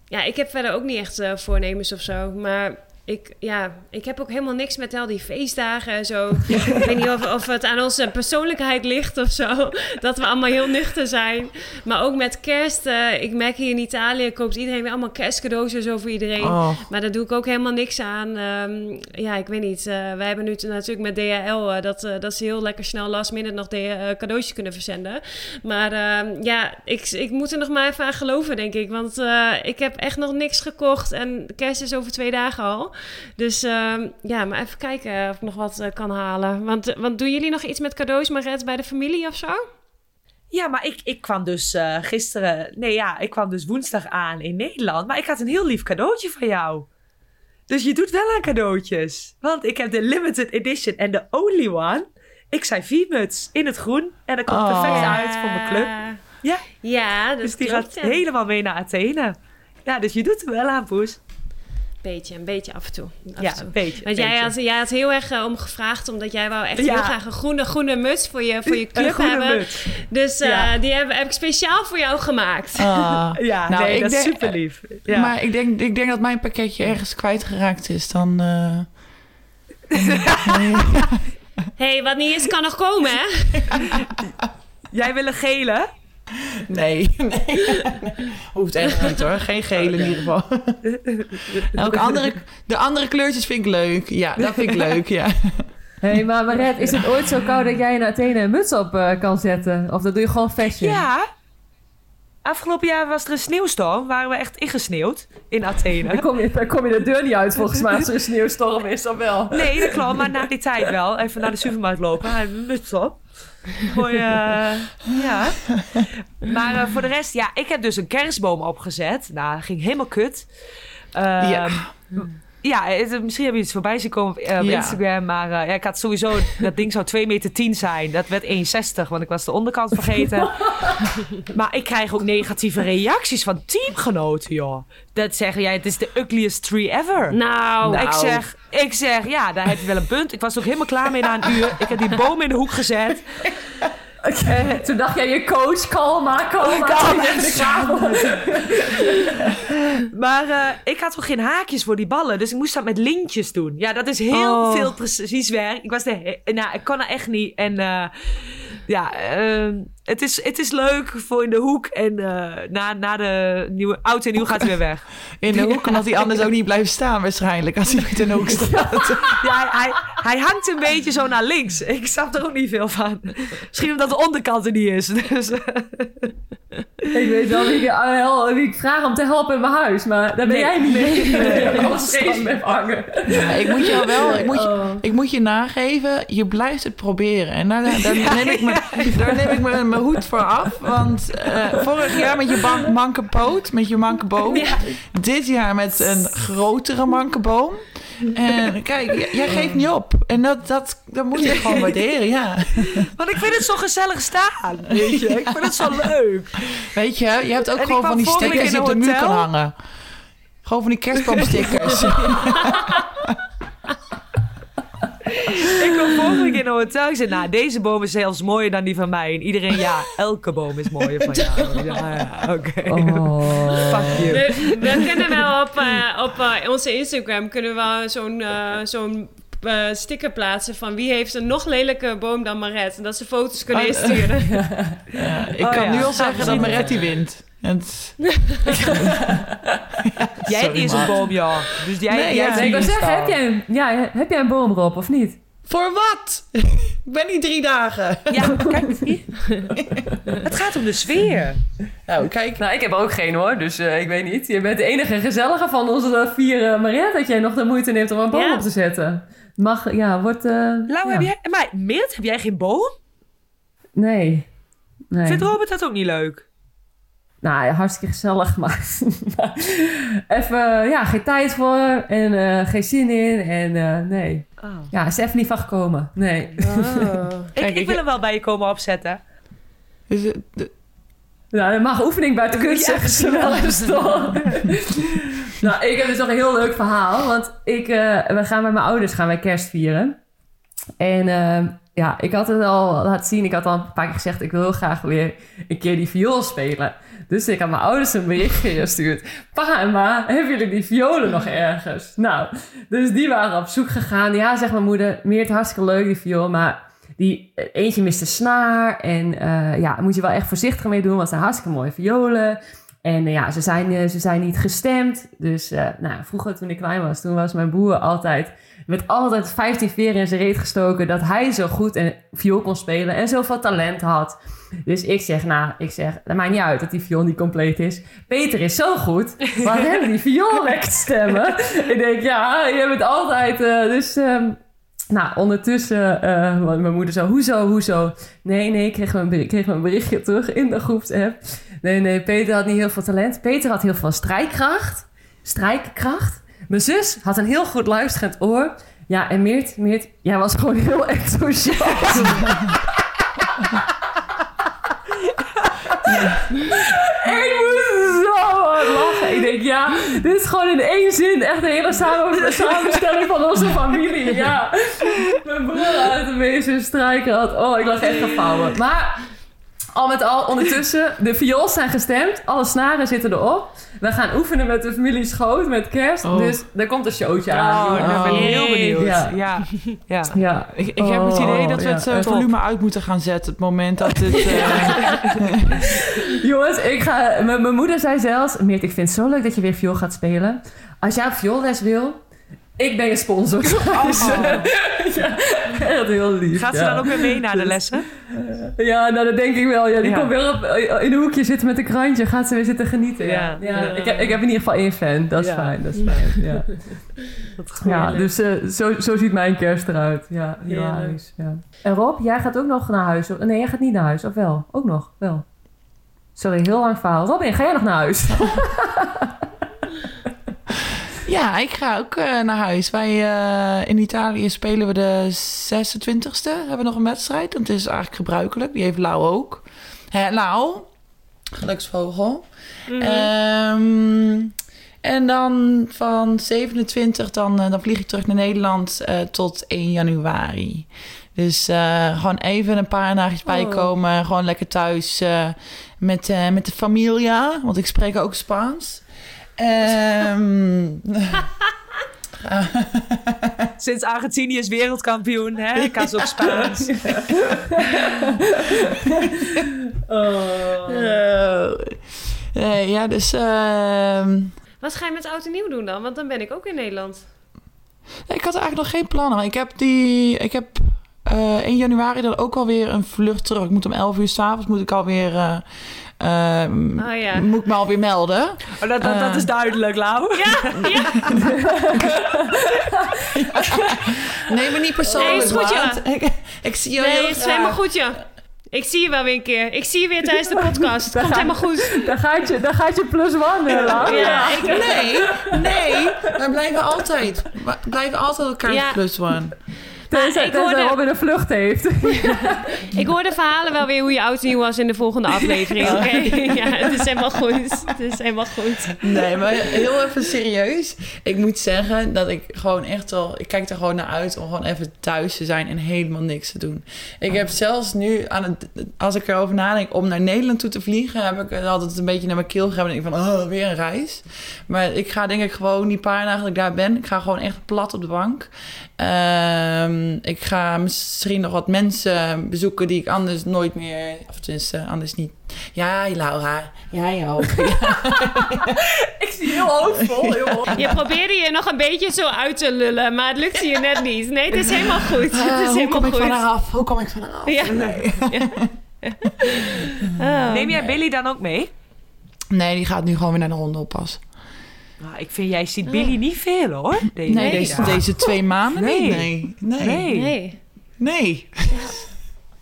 Ja, ik heb verder ook niet echt uh, voornemens of zo. Maar ik, ja, ik heb ook helemaal niks met al die feestdagen en zo. ik weet niet of, of het aan onze persoonlijkheid ligt of zo. Dat we allemaal heel nuchter zijn. Maar ook met kerst. Uh, ik merk hier in Italië koopt iedereen weer allemaal kerstcadeaus en zo voor iedereen. Oh. Maar daar doe ik ook helemaal niks aan. Um, ja, ik weet niet. Uh, wij hebben nu natuurlijk met DHL uh, dat, dat ze heel lekker snel last minute nog de, cadeautjes kunnen verzenden. Maar ehm, ja, ik, ik moet er nog maar even aan geloven, denk ik. Want ik heb echt nog niks gekocht. En kerst is over twee dagen al. Dus uh, ja, maar even kijken of ik nog wat uh, kan halen. Want, want doen jullie nog iets met cadeaus, Maret, bij de familie of zo? Ja, maar ik, ik kwam dus uh, gisteren... Nee, ja, ik kwam dus woensdag aan in Nederland. Maar ik had een heel lief cadeautje van jou. Dus je doet wel aan cadeautjes. Want ik heb de limited edition en de only one. Ik zei V-muts in het groen. En dat komt oh. perfect uit voor mijn club. Ja, ja dat Dus die klopt, gaat ja. helemaal mee naar Athene. Ja, dus je doet er wel aan, Poes. Beetje, een beetje af en toe. Af ja, en toe. een beetje. Want jij had, jij had heel erg uh, om gevraagd, omdat jij wou echt Ja. heel graag een groene, groene muts voor je, voor je Een club groene hebben. muts. Dus uh, Ja. die heb, heb ik speciaal voor jou gemaakt. Ah. Ja, Nou, nee, ik dat is super lief. Ja. Maar ik denk, ik denk dat mijn pakketje ergens kwijtgeraakt is. Dan. eh, hey, wat niet is, kan nog komen, hè? Jij wil een gele? Nee, nee. Hoeft echt niet hoor. Geen gele in ieder geval. Ook andere, de andere kleurtjes vind ik leuk. Ja, dat vind ik leuk, ja. Hé, hey, maar Maret, is het ooit zo koud dat jij in Athene een muts op eh, kan zetten? Of dat doe je gewoon fashion? Ja. Afgelopen jaar was er een sneeuwstorm. Waren we echt ingesneeuwd in Athene. kom, je, dan kom je de deur niet uit volgens mij als er een sneeuwstorm is, dan wel. Nee, dat klopt. Maar na die tijd wel. Even naar de supermarkt lopen. Hij heeft een muts op. Mooi, eh, ja. Maar eh, voor de rest, ja, ik heb dus een kerstboom opgezet. Nou, dat ging helemaal kut. Ehm, Ja. Ja, het- misschien heb je iets voorbij zien komen op, eh, op Ja. Instagram. Maar eh, ja, ik had sowieso... Dat ding zou 2 meter 10 zijn. Dat werd 1,60, want ik was de onderkant vergeten. maar ik krijg ook negatieve reacties van teamgenoten, joh. Dat zeggen, ja, het is de ugliest tree ever. Nou, Ik zeg, ik zeg, ja, daar heb je wel een punt. Ik was ook helemaal klaar mee na een uur. Ik heb die boom in de hoek gezet. Toen dacht jij je coach, kalma, kalma. Maar eh, ik had ook geen haakjes voor die ballen. Dus ik moest dat met lintjes doen. Ja, dat is heel Oh. veel precies werk. Ik was de nou, ik kon dat echt niet. En eh, ja, eh, het, is, het is leuk voor in de hoek. En eh, na, na de nieuwe, oud en nieuw gaat hij weer weg. In de hoek, omdat hij anders ook niet blijft staan waarschijnlijk. Als hij niet in de hoek staat. Ja, hij, hij hangt een beetje zo naar links. Ik snap er ook niet veel van. Misschien omdat de onderkant er niet is. Dus, eh, Ik weet wel wie ik, ah, hel- wie ik vraag om te helpen in mijn huis, maar daar ben Nee. jij niet mee. Nee, alles steeds met hangen. Ja, ik moet jou wel, ik moet je, Oh. ik moet je nageven, je blijft het proberen. En daar, daar, neem, ik me, daar neem ik me mijn hoed voor af. Want eh, vorig jaar met je ban- manke poot, met je manke boom. Dit jaar met een grotere manke boom. En kijk, jij geeft niet op. En dat, dat, dat moet je gewoon waarderen, ja. want ik vind het zo gezellig staan. Weet je, ik vind het zo leuk. Weet je, je hebt ook En gewoon van die stickers die op de muur kan hangen. Gewoon van die kerstboomstickers. Ik kwam vorige week in een hotel. Ik zei, nou, deze boom is zelfs mooier dan die van mij. En iedereen, ja, elke boom is mooier van jou. Ja, ja, oké. Oh. Fuck you. we, we kunnen wel op, eh, op eh, onze Instagram kunnen we zo'n eh, zo'n sticker plaatsen van wie heeft een nog lelijke boom dan Maret. En dat ze foto's kunnen Oh, insturen. Ja, ik Oh, kan ja. nu al zeggen dat Maretti wint. En het- Jij Sorry, is een boom, ja. Dus jij, Nee, jij ja. ik wil die zeggen, heb jij, een, ja, heb jij een boom erop of niet? Voor wat? ik ben niet drie dagen. Ja, kijk. Het gaat om de sfeer. Nou, kijk. Nou, ik heb ook geen hoor, dus eh, ik weet niet. Je bent de enige gezellige van onze vier uh, Mariette dat jij nog de moeite neemt om een boom Ja. op te zetten. Mag, ja, wordt... eh Lau, ja. heb jij... Maar Meert, heb jij geen boom? Nee. nee. Vindt Robert dat ook niet leuk? Nou, hartstikke gezellig, maar even, ja, geen tijd voor en eh, geen zin in en eh, nee. Oh. Ja, is er even niet van gekomen, nee. Ik, Kijk, ik ik- wil hem wel bij je komen opzetten. Dus, de- Nou, dat mag oefening bij de kunst, Ja, zeggen ze wel eens toch? nou, ik heb dus nog een heel leuk verhaal. Want ik, eh, we gaan met mijn ouders gaan wij kerst vieren. En ja, ik had het al laten zien. Ik had al een paar keer gezegd... ik wil heel graag weer een keer die viool spelen. Dus ik had mijn ouders een berichtje gestuurd. Pa en ma, hebben jullie die violen nog ergens? Nou, dus die waren op zoek gegaan. Ja, zegt mijn moeder, Meert, hartstikke leuk die viool, maar... Die, eh, eentje miste snaar en eh, ja, moet je wel echt voorzichtig mee doen, want het zijn hartstikke mooie violen. En eh, ja, ze zijn, eh, ze zijn niet gestemd. Dus eh, nou, vroeger toen ik klein was, toen was mijn broer altijd... met altijd 15 veren in zijn reet gestoken... dat hij zo goed een viool kon spelen en zoveel talent had. Dus ik zeg, nou, ik zeg, dat maakt niet uit dat die viool niet compleet is. Peter is zo goed, maar hebben die viool lekker te stemmen? ik denk, ja, je bent altijd... dus... ehm, nou, ondertussen, want mijn moeder zo, hoezo, hoezo? Nee, nee, ik kreeg een, kreeg een berichtje terug in de groepsapp. Nee, nee, Peter had niet heel veel talent. Peter had heel veel strijkkracht. Strijkkracht. Mijn zus had een heel goed luisterend oor. Ja, en Meert, Meert, jij was gewoon heel enthousiast. ik moest zo ja, dit is gewoon in één zin echt de hele samen, samenstelling van onze familie. Ja, mijn broer uit de meeste strijker had. Oh, ik lag echt gevouwen. Maar al met al, ondertussen, de viols zijn gestemd. Alle snaren zitten erop. We gaan oefenen met de familie Schoot, met kerst. Oh. Dus er komt een showtje aan. Oh, daar ben ik heel Oh. benieuwd. Ja. Ja, ja. Ja. ik, ik heb het idee dat we Oh, het ja, top. volume uit moeten gaan zetten. Het moment dat het... eh, Jongens, ik ga, mijn, mijn moeder zei zelfs... Meert, ik vind het zo leuk dat je weer viool gaat spelen. Als jij op vioolles wil, ik ben je sponsor. Dus, eh, ja, echt heel lief. Gaat ze ja. dan ook weer mee naar de lessen? Ja, nou dat denk ik wel. Ja, die Ja. komt weer op, in een hoekje zitten met een krantje. Gaat ze weer zitten genieten. Ja. Ja. Ja, Ik, heb, ik heb in ieder geval één fan. Dat is Ja. fijn. Dat is fijn. Ja, ja dus eh, zo, zo ziet mijn kerst eruit. Ja, hilarisch. Ja. En Rob, jij gaat ook nog naar huis? of- Nee, jij gaat niet naar huis. Of wel? Ook nog? Wel. Sorry, heel lang verhaal. Robin, ga jij nog naar huis? Ja, ik ga ook eh, naar huis. Wij eh, in Italië spelen we de 26e. Hebben we nog een wedstrijd. Dat is eigenlijk gebruikelijk. Die heeft Lau ook. Hè, Lau, geluksvogel. Ehm, en dan van 27, dan, eh, dan vlieg ik terug naar Nederland tot 1 januari. Dus gewoon even een paar dagjes bijkomen. Gewoon lekker thuis met, met de familia. Want ik spreek ook Spaans. Ehm, Sinds Argentinië is wereldkampioen, hè? Kaas op Spaans. eh, eh, ja, dus... ehm, Wat ga je met oud en nieuw doen dan? Want dan ben ik ook in Nederland. ik had eigenlijk nog geen plannen. Maar ik heb, die, ik heb eh 1 januari dan ook alweer een vlucht terug. Ik moet om 11 uur s'avonds moet ik alweer... eh ehm, Oh ja. Moet ik me alweer melden. Oh, dat, dat, dat is duidelijk, Lau. Ja, ja. Nee, maar niet persoonlijk. Nee, is goed, ja. Ik, ik zie je Nee, heel het is helemaal goed, ja. Ik zie je wel weer een keer. Ik zie je weer tijdens de podcast. Het komt helemaal goed. Daar gaat je, daar gaat je plus one, hè, Lau. Ja, ik, Nee, nee. We blijven altijd. We blijven altijd elkaar Ja. plus one. Tenzij, ik tenzij hoorde- Robin een vlucht heeft. ik hoor de verhalen wel weer hoe je oud en nieuw was in de volgende aflevering. Oké, ja, het is helemaal goed. Het is helemaal goed. Nee, maar heel even serieus. Ik moet zeggen dat ik gewoon echt wel... Ik kijk er gewoon naar uit om gewoon even thuis te zijn en helemaal niks te doen. Ik heb zelfs nu, aan het, als ik erover nadenk om naar Nederland toe te vliegen... heb ik het altijd een beetje naar mijn keel gegeven. En ik van, oh, weer een reis. Maar ik ga denk ik gewoon die paar dagen dat ik daar ben... Ik ga gewoon echt plat op de bank. Ehm, ik ga misschien nog wat mensen bezoeken die ik anders nooit meer... Of tenminste, anders niet... Ja, Laura. Ja, jou. Ik zie heel hoofdvol. Heel Je probeerde je nog een beetje zo uit te lullen, maar het lukte je net niet. Nee, het is helemaal goed. Het is Ah, hoe helemaal kom ik goed. van haar af? Hoe kom ik van haar af? Ja. Nee. Oh. Neem jij Billy dan ook mee? nee, die gaat nu gewoon weer naar de hondenoppas. Nou, ik vind, jij ziet Billy niet veel, hoor. Deze Nee, Nee. deze, deze twee maanden Nee. niet. Nee. Nee. Nee. Nee.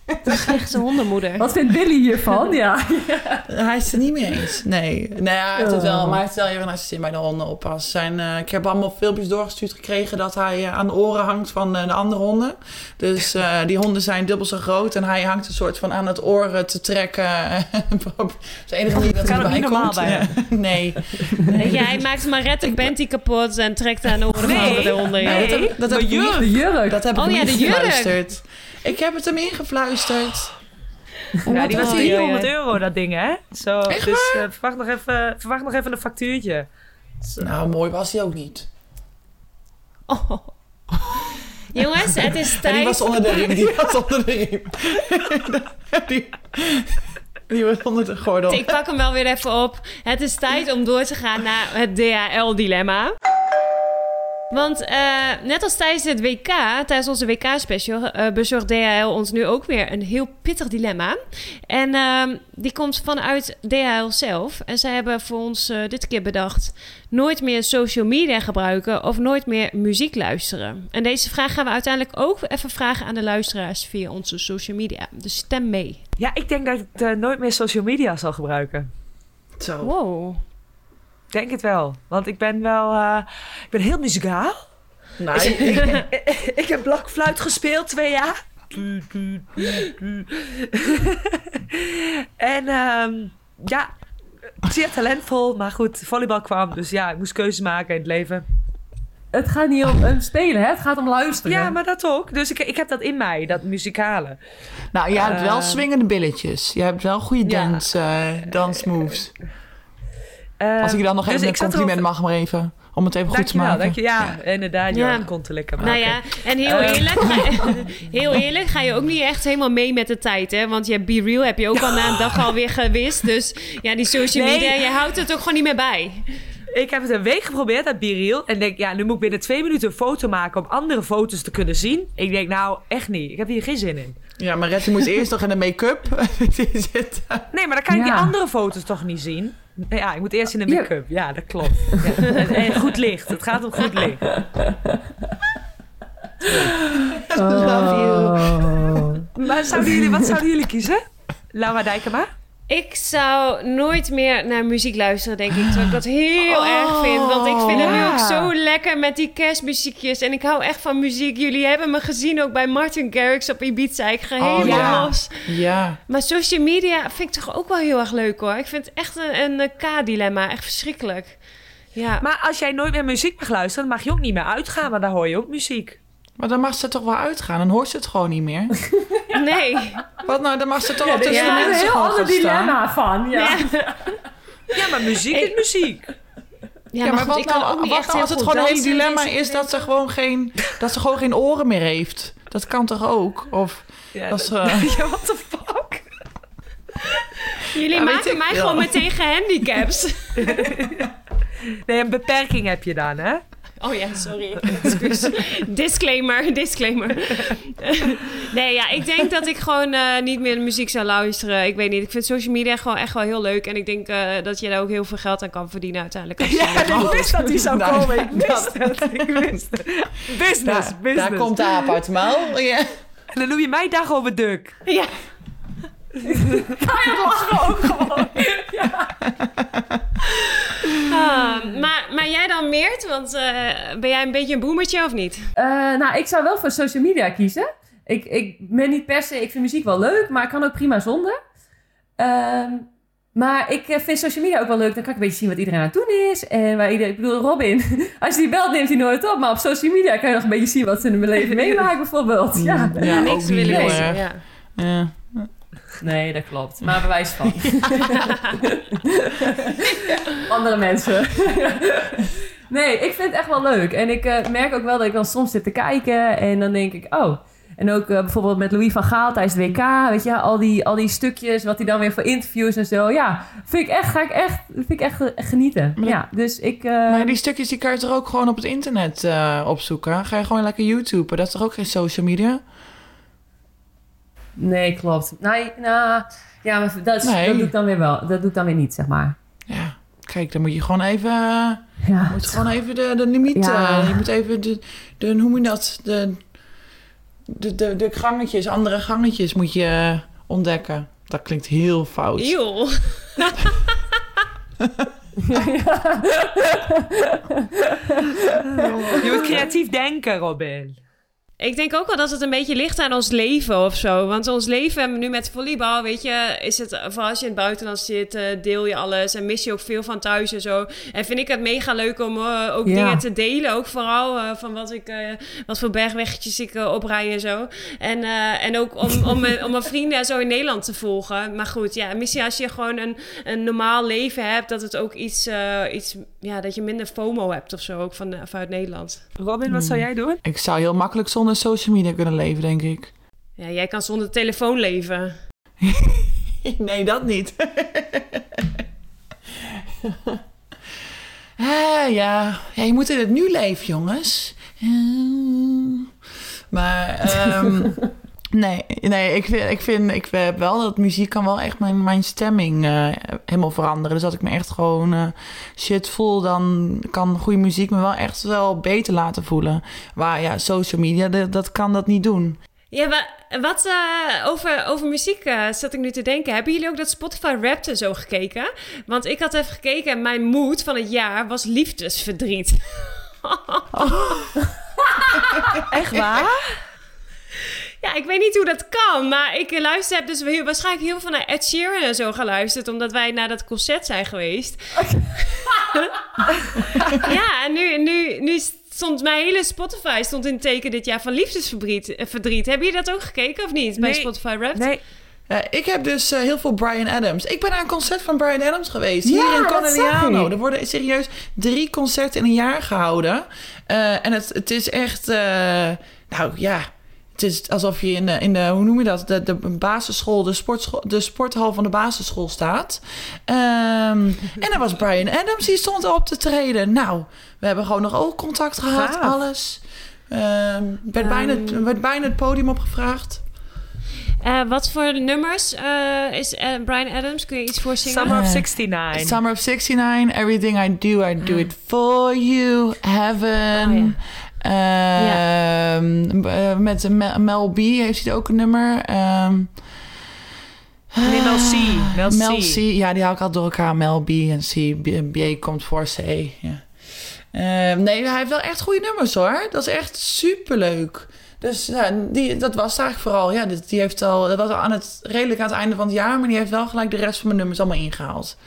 Nee, slechte hondenmoeder. Wat vindt Billy hiervan? Ja. Hij is het er niet mee eens. Nee. Nee, hij heeft het wel. Maar hij heeft wel even naar zijn zin bij de hondenoppas. Zijn, eh, ik heb allemaal filmpjes doorgestuurd gekregen dat hij eh, aan de oren hangt van eh, de andere honden. Dus eh, die honden zijn dubbel zo groot. En hij hangt een soort van aan het oren te trekken. dat is de enige manier dat Kan hij niet normaal komt. bij. Ja. Nee. Weet je, hij maakt Marette Benty kapot en trekt aan de oren Nee. van de honden. ja. Nee. dat heb, dat heb Maar ik niet De jurk. Dat heb Oh ik ja, niet de jurk. gefluisterd. Ik heb het hem ingefluisterd. Ja, die was Oei, oei, 300 oei. euro, dat ding, hè? Zo, Echt dus eh, verwacht, nog even, verwacht nog even een factuurtje. Zo. Nou, mooi was hij ook niet. Oh. Jongens, het is En die tijd. was onder de riem. Die was onder de riem. die, die was onder de gordel. Ik pak hem wel weer even op. Het is tijd om door te gaan naar het DHL-dilemma. Want eh, net als tijdens het WK, tijdens onze WK-special, eh, bezorgt DHL ons nu ook weer een heel pittig dilemma. En ehm, die komt vanuit DHL zelf. En zij hebben voor ons eh, dit keer bedacht: nooit meer social media gebruiken of nooit meer muziek luisteren. En deze vraag gaan we uiteindelijk ook even vragen aan de luisteraars via onze social media. Dus stem mee. Ja, ik denk dat ik nooit meer social media zal gebruiken. Zo. Wow. Ik denk het wel. Want ik ben wel... eh, ik ben heel muzikaal. Nee. ik heb blokfluit gespeeld twee jaar. en ehm, ja, zeer talentvol. Maar goed, volleybal kwam. Dus ja, ik moest keuzes maken in het leven. Het gaat niet om een spelen, hè? Het gaat om luisteren. Ja, maar dat ook. Dus ik, ik heb dat in mij, dat muzikale. Nou, je hebt wel Eh. swingende billetjes. Je hebt wel goede Ja. dance, eh, dansmoves. Ehm, Als ik je dan nog dus even een compliment erover- mag maar even. Om het even goed te maken. dank je. Ja, inderdaad. Ja, Ja. kon te lekker maken. Nou ja, en heel Eh. eerlijk, ga, heel eerlijk ga je ook niet echt helemaal mee met de tijd, hè? Want je Be Real heb je ook al na een dag alweer gewist. Dus ja, die social Nee. media, je houdt het ook gewoon niet meer bij. Ik heb het een week geprobeerd, dat Biriel. En denk, ja, nu moet ik binnen twee minuten een foto maken om andere foto's te kunnen zien. Ik denk, nou, echt niet. Ik heb hier geen zin in. Ja, maar Retje moet eerst nog in de make-up zitten. Nee, maar dan kan ik Ja. die andere foto's toch niet zien? Ja, ik moet eerst in de make-up. Ja, dat klopt. Ja. En, goed licht. Het gaat om goed licht. Oh. Maar zouden jullie, wat zouden jullie kiezen? Laura Dijkema? Ik zou nooit meer naar muziek luisteren, denk ik. Terwijl ik dat heel Oh, erg vind. Want ik vind het nu ook zo lekker met die kerstmuziekjes. En ik hou echt van muziek. Jullie hebben me gezien ook bij Martin Garrix op Ibiza. Ik ga Oh, helemaal ja. los. Ja. Maar social media vind ik toch ook wel heel erg leuk hoor. Ik vind het echt een, een K-dilemma. Echt verschrikkelijk. Ja. Maar als jij nooit meer muziek mag luisteren, dan mag je ook niet meer uitgaan, want daar hoor je ook muziek. Maar dan mag ze toch wel uitgaan. Dan hoort ze het gewoon niet meer. Nee. Wat nou, dan mag ze toch wel er tussen is de een mensen heel gewoon ander gaan staan. dilemma van. Ja. Ja, maar muziek is muziek. Ja, Ja, maar goed, wat ik kan nou, ook niet wat echt nou als heel het gewoon een hele dilemma is dat ze gewoon geen, dat ze gewoon geen oren meer heeft? Dat kan toch ook? Of Ja, dat ze... ja, what the fuck? Jullie maken ik mij gewoon meteen gehandicaps. Nee, een beperking heb je dan, hè? Oh ja, sorry. Excuus. disclaimer, disclaimer. nee, ja, ik denk dat ik gewoon eh, niet meer de muziek zou luisteren. Ik weet niet, ik vind social media gewoon echt wel heel leuk. En ik denk eh, dat je daar ook heel veel geld aan kan verdienen uiteindelijk. Als je Ja, dat ik wist dat die zou Nou, komen. Ik wist dat- het. Ik wist het. Business, Daar, business. daar komt de aap uit mouw. Ja. En dan noem je mij dag over duk. Ja. Ah, maar, maar jij dan Meert? Want eh, ben jij een beetje een boemertje of niet? Eh, nou, ik zou wel voor social media kiezen. Ik, ik ben niet per se... Ik vind muziek wel leuk, maar ik kan ook prima zonder. Ehm, maar ik eh, vind social media ook wel leuk. Dan kan ik een beetje zien wat iedereen aan het doen is. En waar iedereen... Ik bedoel, Robin, als je die belt, neemt hij nooit op. Maar op social media kan je nog een beetje zien wat ze in hun leven meemaken, bijvoorbeeld. Ja. Ja, Niks ook niet willen. Ja. Ja. Nee, dat klopt. Maar bewijs van. Andere mensen. nee, ik vind het echt wel leuk. En ik eh, merk ook wel dat ik dan soms zit te kijken en dan denk ik, oh. En ook eh, bijvoorbeeld met Louis van Gaal tijdens het WK, weet je, al die, al die stukjes, wat hij dan weer voor interviews en zo. Ja, vind ik echt, ga ik echt, vind ik echt genieten. Maar dat- Ja, dus ik... eh, Maar die stukjes die kan je toch ook gewoon op het internet eh, opzoeken? Ga je gewoon lekker YouTuben? Dat is toch ook geen social media? Nee, klopt. Nee, nou, ja, maar dat, is- Nee. dat doe ik dan weer wel. Dat doe ik dan weer niet, zeg maar. Ja, kijk, dan moet je gewoon even, Ja, moet gewoon even de, de limiet... Ja. eh, je moet even de, de, hoe noem je dat? De, de, de, de gangetjes, andere gangetjes moet je eh, ontdekken. Dat klinkt heel fout. Eeuw. Je moet creatief denken, Robin. Ik denk ook wel dat het een beetje ligt aan ons leven of zo. Want ons leven nu met volleybal, weet je, is het, vooral als je in het buitenland zit, eh, deel je alles en mis je ook veel van thuis en zo. En vind ik het mega leuk om eh, ook Ja. dingen te delen. Ook vooral eh, van wat, ik, eh, wat voor bergweggetjes ik uh, oprij en zo. En, uh, en ook om, om, mijn, om mijn vrienden en zo in Nederland te volgen. Maar goed, ja, misschien als je gewoon een, een normaal leven hebt, dat het ook iets, uh, iets, ja, dat je minder FOMO hebt of zo, ook van, vanuit Nederland. Robin, wat zou jij doen? Ik zou heel makkelijk zonder social media kunnen leven, denk ik. Ja, jij kan zonder telefoon leven. nee, dat niet. ah, ja. ja, je moet in het nu leven, jongens. Maar, um, nee, nee ik, vind, ik vind ik heb wel dat muziek kan wel echt mijn, mijn stemming uh, helemaal veranderen. Dus dat ik me echt gewoon uh, shit voel, dan kan goede muziek me wel echt wel beter laten voelen. Maar ja, social media, dat, dat kan dat niet doen. Ja, maar wat uh, over, over muziek uh, zat ik nu te denken. Hebben jullie ook dat Spotify Wrapped en zo gekeken? Want ik had even gekeken en mijn mood van het jaar was liefdesverdriet. Oh. Echt waar? Ja, ik weet niet hoe dat kan, maar ik luister heb dus heel, waarschijnlijk heel veel naar Ed Sheeran en zo geluisterd, omdat wij naar dat concert zijn geweest. ja, en nu, nu, nu stond mijn hele Spotify stond in teken dit jaar van liefdesverdriet. Verdriet. Hebben jullie dat ook gekeken of niet bij nee, Spotify Wrapped? Nee. Uh, ik heb dus uh, heel veel Brian Adams. Ik ben naar een concert van Brian Adams geweest. Ja, hier in Conegliano. Er worden serieus drie concerten in een jaar gehouden. Uh, en het, het is echt... nou ja, het is alsof je in de, in de hoe noem je dat? De, de basisschool, de, sportschool, de sporthal van de basisschool staat. Um, en er was Brian Adams, die stond op te treden. Nou, we hebben gewoon nog oogcontact gehad, Gaaf. alles. Um, werd, um, bijna, werd bijna het podium opgevraagd. Uh, wat voor nummers uh, is uh, Brian Adams? Kun je iets voor zingen? Summer of 69. Summer of 69. Everything I do, I do it for you. Heaven. Oh, ja. Ja. met Mel B heeft hij ook een nummer. Um, Nee, Mel C. Mel C. Mel C. Ja, die haal ik al door elkaar. Mel B en C. B, B komt voor C. Ja. Eh, nee, hij heeft wel echt goede nummers hoor. Dat is echt superleuk. Dus ja, die, dat was eigenlijk vooral. Ja, die, die heeft al, dat was aan het, redelijk aan het einde van het jaar. Maar die heeft wel gelijk de rest van mijn nummers allemaal ingehaald.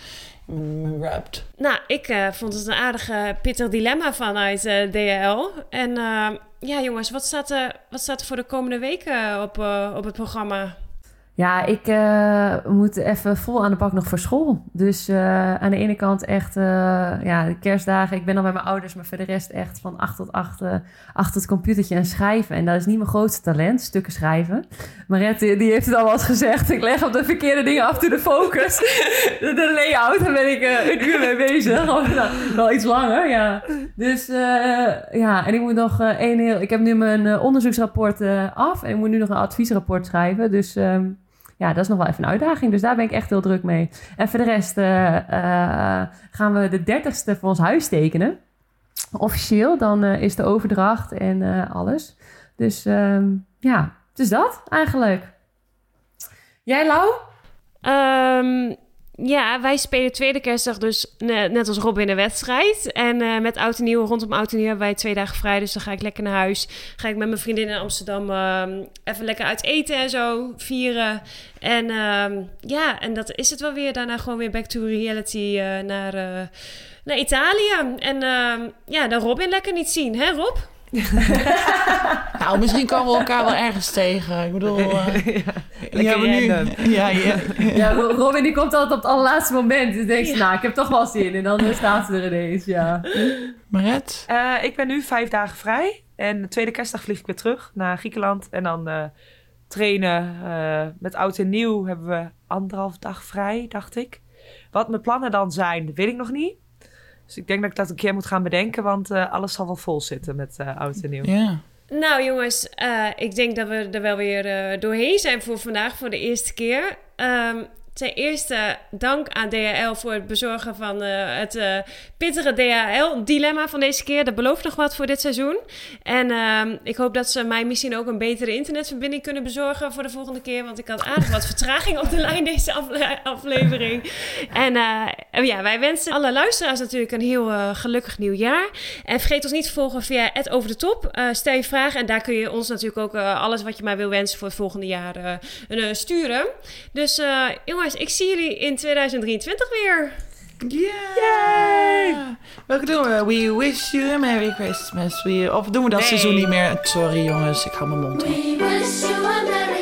Nou, ik eh, vond het een aardige pittig dilemma vanuit eh DHL. En eh, ja, jongens, wat staat, er, wat staat er voor de komende weken op, op het programma? Ja, ik eh, moet even vol aan de bak nog voor school. Dus eh, aan de ene kant echt, eh, ja, de kerstdagen. Ik ben dan bij mijn ouders, maar voor de rest echt van acht tot acht eh, achter het computertje en schrijven. En dat is niet mijn grootste talent, stukken schrijven. Marette, die heeft het al wel eens gezegd. Ik leg op de verkeerde dingen af to de focus. de, de layout, daar ben ik een uur mee bezig. Of, nou, wel iets langer, ja. Dus ja, en ik moet nog één heel... Ik heb nu mijn onderzoeksrapport af. En ik moet nu nog een adviesrapport schrijven. Dus... ehm, ja, dat is nog wel even een uitdaging. Dus daar ben ik echt heel druk mee. En voor de rest eh, eh, gaan we de dertigste voor ons huis tekenen. Officieel, dan eh, is de overdracht en alles. Dus ehm, ja, dus dat eigenlijk. Jij, Lau? Ehm, ja, wij spelen tweede kerstdag dus ne- net als Rob in een wedstrijd. En eh, met Oud en Nieuw, rondom Oud en Nieuw hebben wij twee dagen vrij. Dus dan ga ik lekker naar huis. Ga ik met mijn vriendin in Amsterdam ehm, even lekker uit eten en zo vieren. En ehm, ja, en dat is het wel weer. Daarna gewoon weer back to reality eh, naar, eh, naar Italië. En ehm, ja, dan Robin lekker niet zien, hè Rob? Nou, misschien komen we elkaar wel ergens tegen. Ik bedoel... eh, Lekker ja, maar nu, ja, ja, Ja, Ro- Robin die komt altijd op het allerlaatste moment. Dus denk je, nou, ik heb toch wel zin. En dan eh, staat ze er ineens, ja. Maret? Eh, ik ben nu vijf dagen vrij. En de tweede kerstdag vlieg ik weer terug naar Griekenland. En dan eh, trainen eh, met oud en nieuw hebben we anderhalf dag vrij, dacht ik. Wat mijn plannen dan zijn, weet ik nog niet. Dus ik denk dat ik dat een keer moet gaan bedenken. Want eh, alles zal wel vol zitten met eh, oud en nieuw. Ja. Nou jongens, eh, ik denk dat we er wel weer doorheen zijn voor vandaag, voor de eerste keer. Ehm, ten eerste dank aan DHL voor het bezorgen van eh, het eh, pittige DHL-dilemma van deze keer. Dat belooft nog wat voor dit seizoen. En ehm, ik hoop dat ze mij misschien ook een betere internetverbinding kunnen bezorgen voor de volgende keer. Want ik had aardig wat vertraging op de lijn deze afle- aflevering. En eh, ja, wij wensen alle luisteraars natuurlijk een heel gelukkig nieuwjaar. En vergeet ons niet te volgen via het Over de Top. Stel je vragen en daar kun je ons natuurlijk ook alles wat je maar wil wensen voor het volgende jaar sturen. Dus eh, jongens, ik zie jullie in 2023 weer. Yay! Welke doen we? We wish you a Merry Christmas. We, of doen we dat Nee. seizoen niet meer? Sorry jongens, ik hou mijn mond. We wish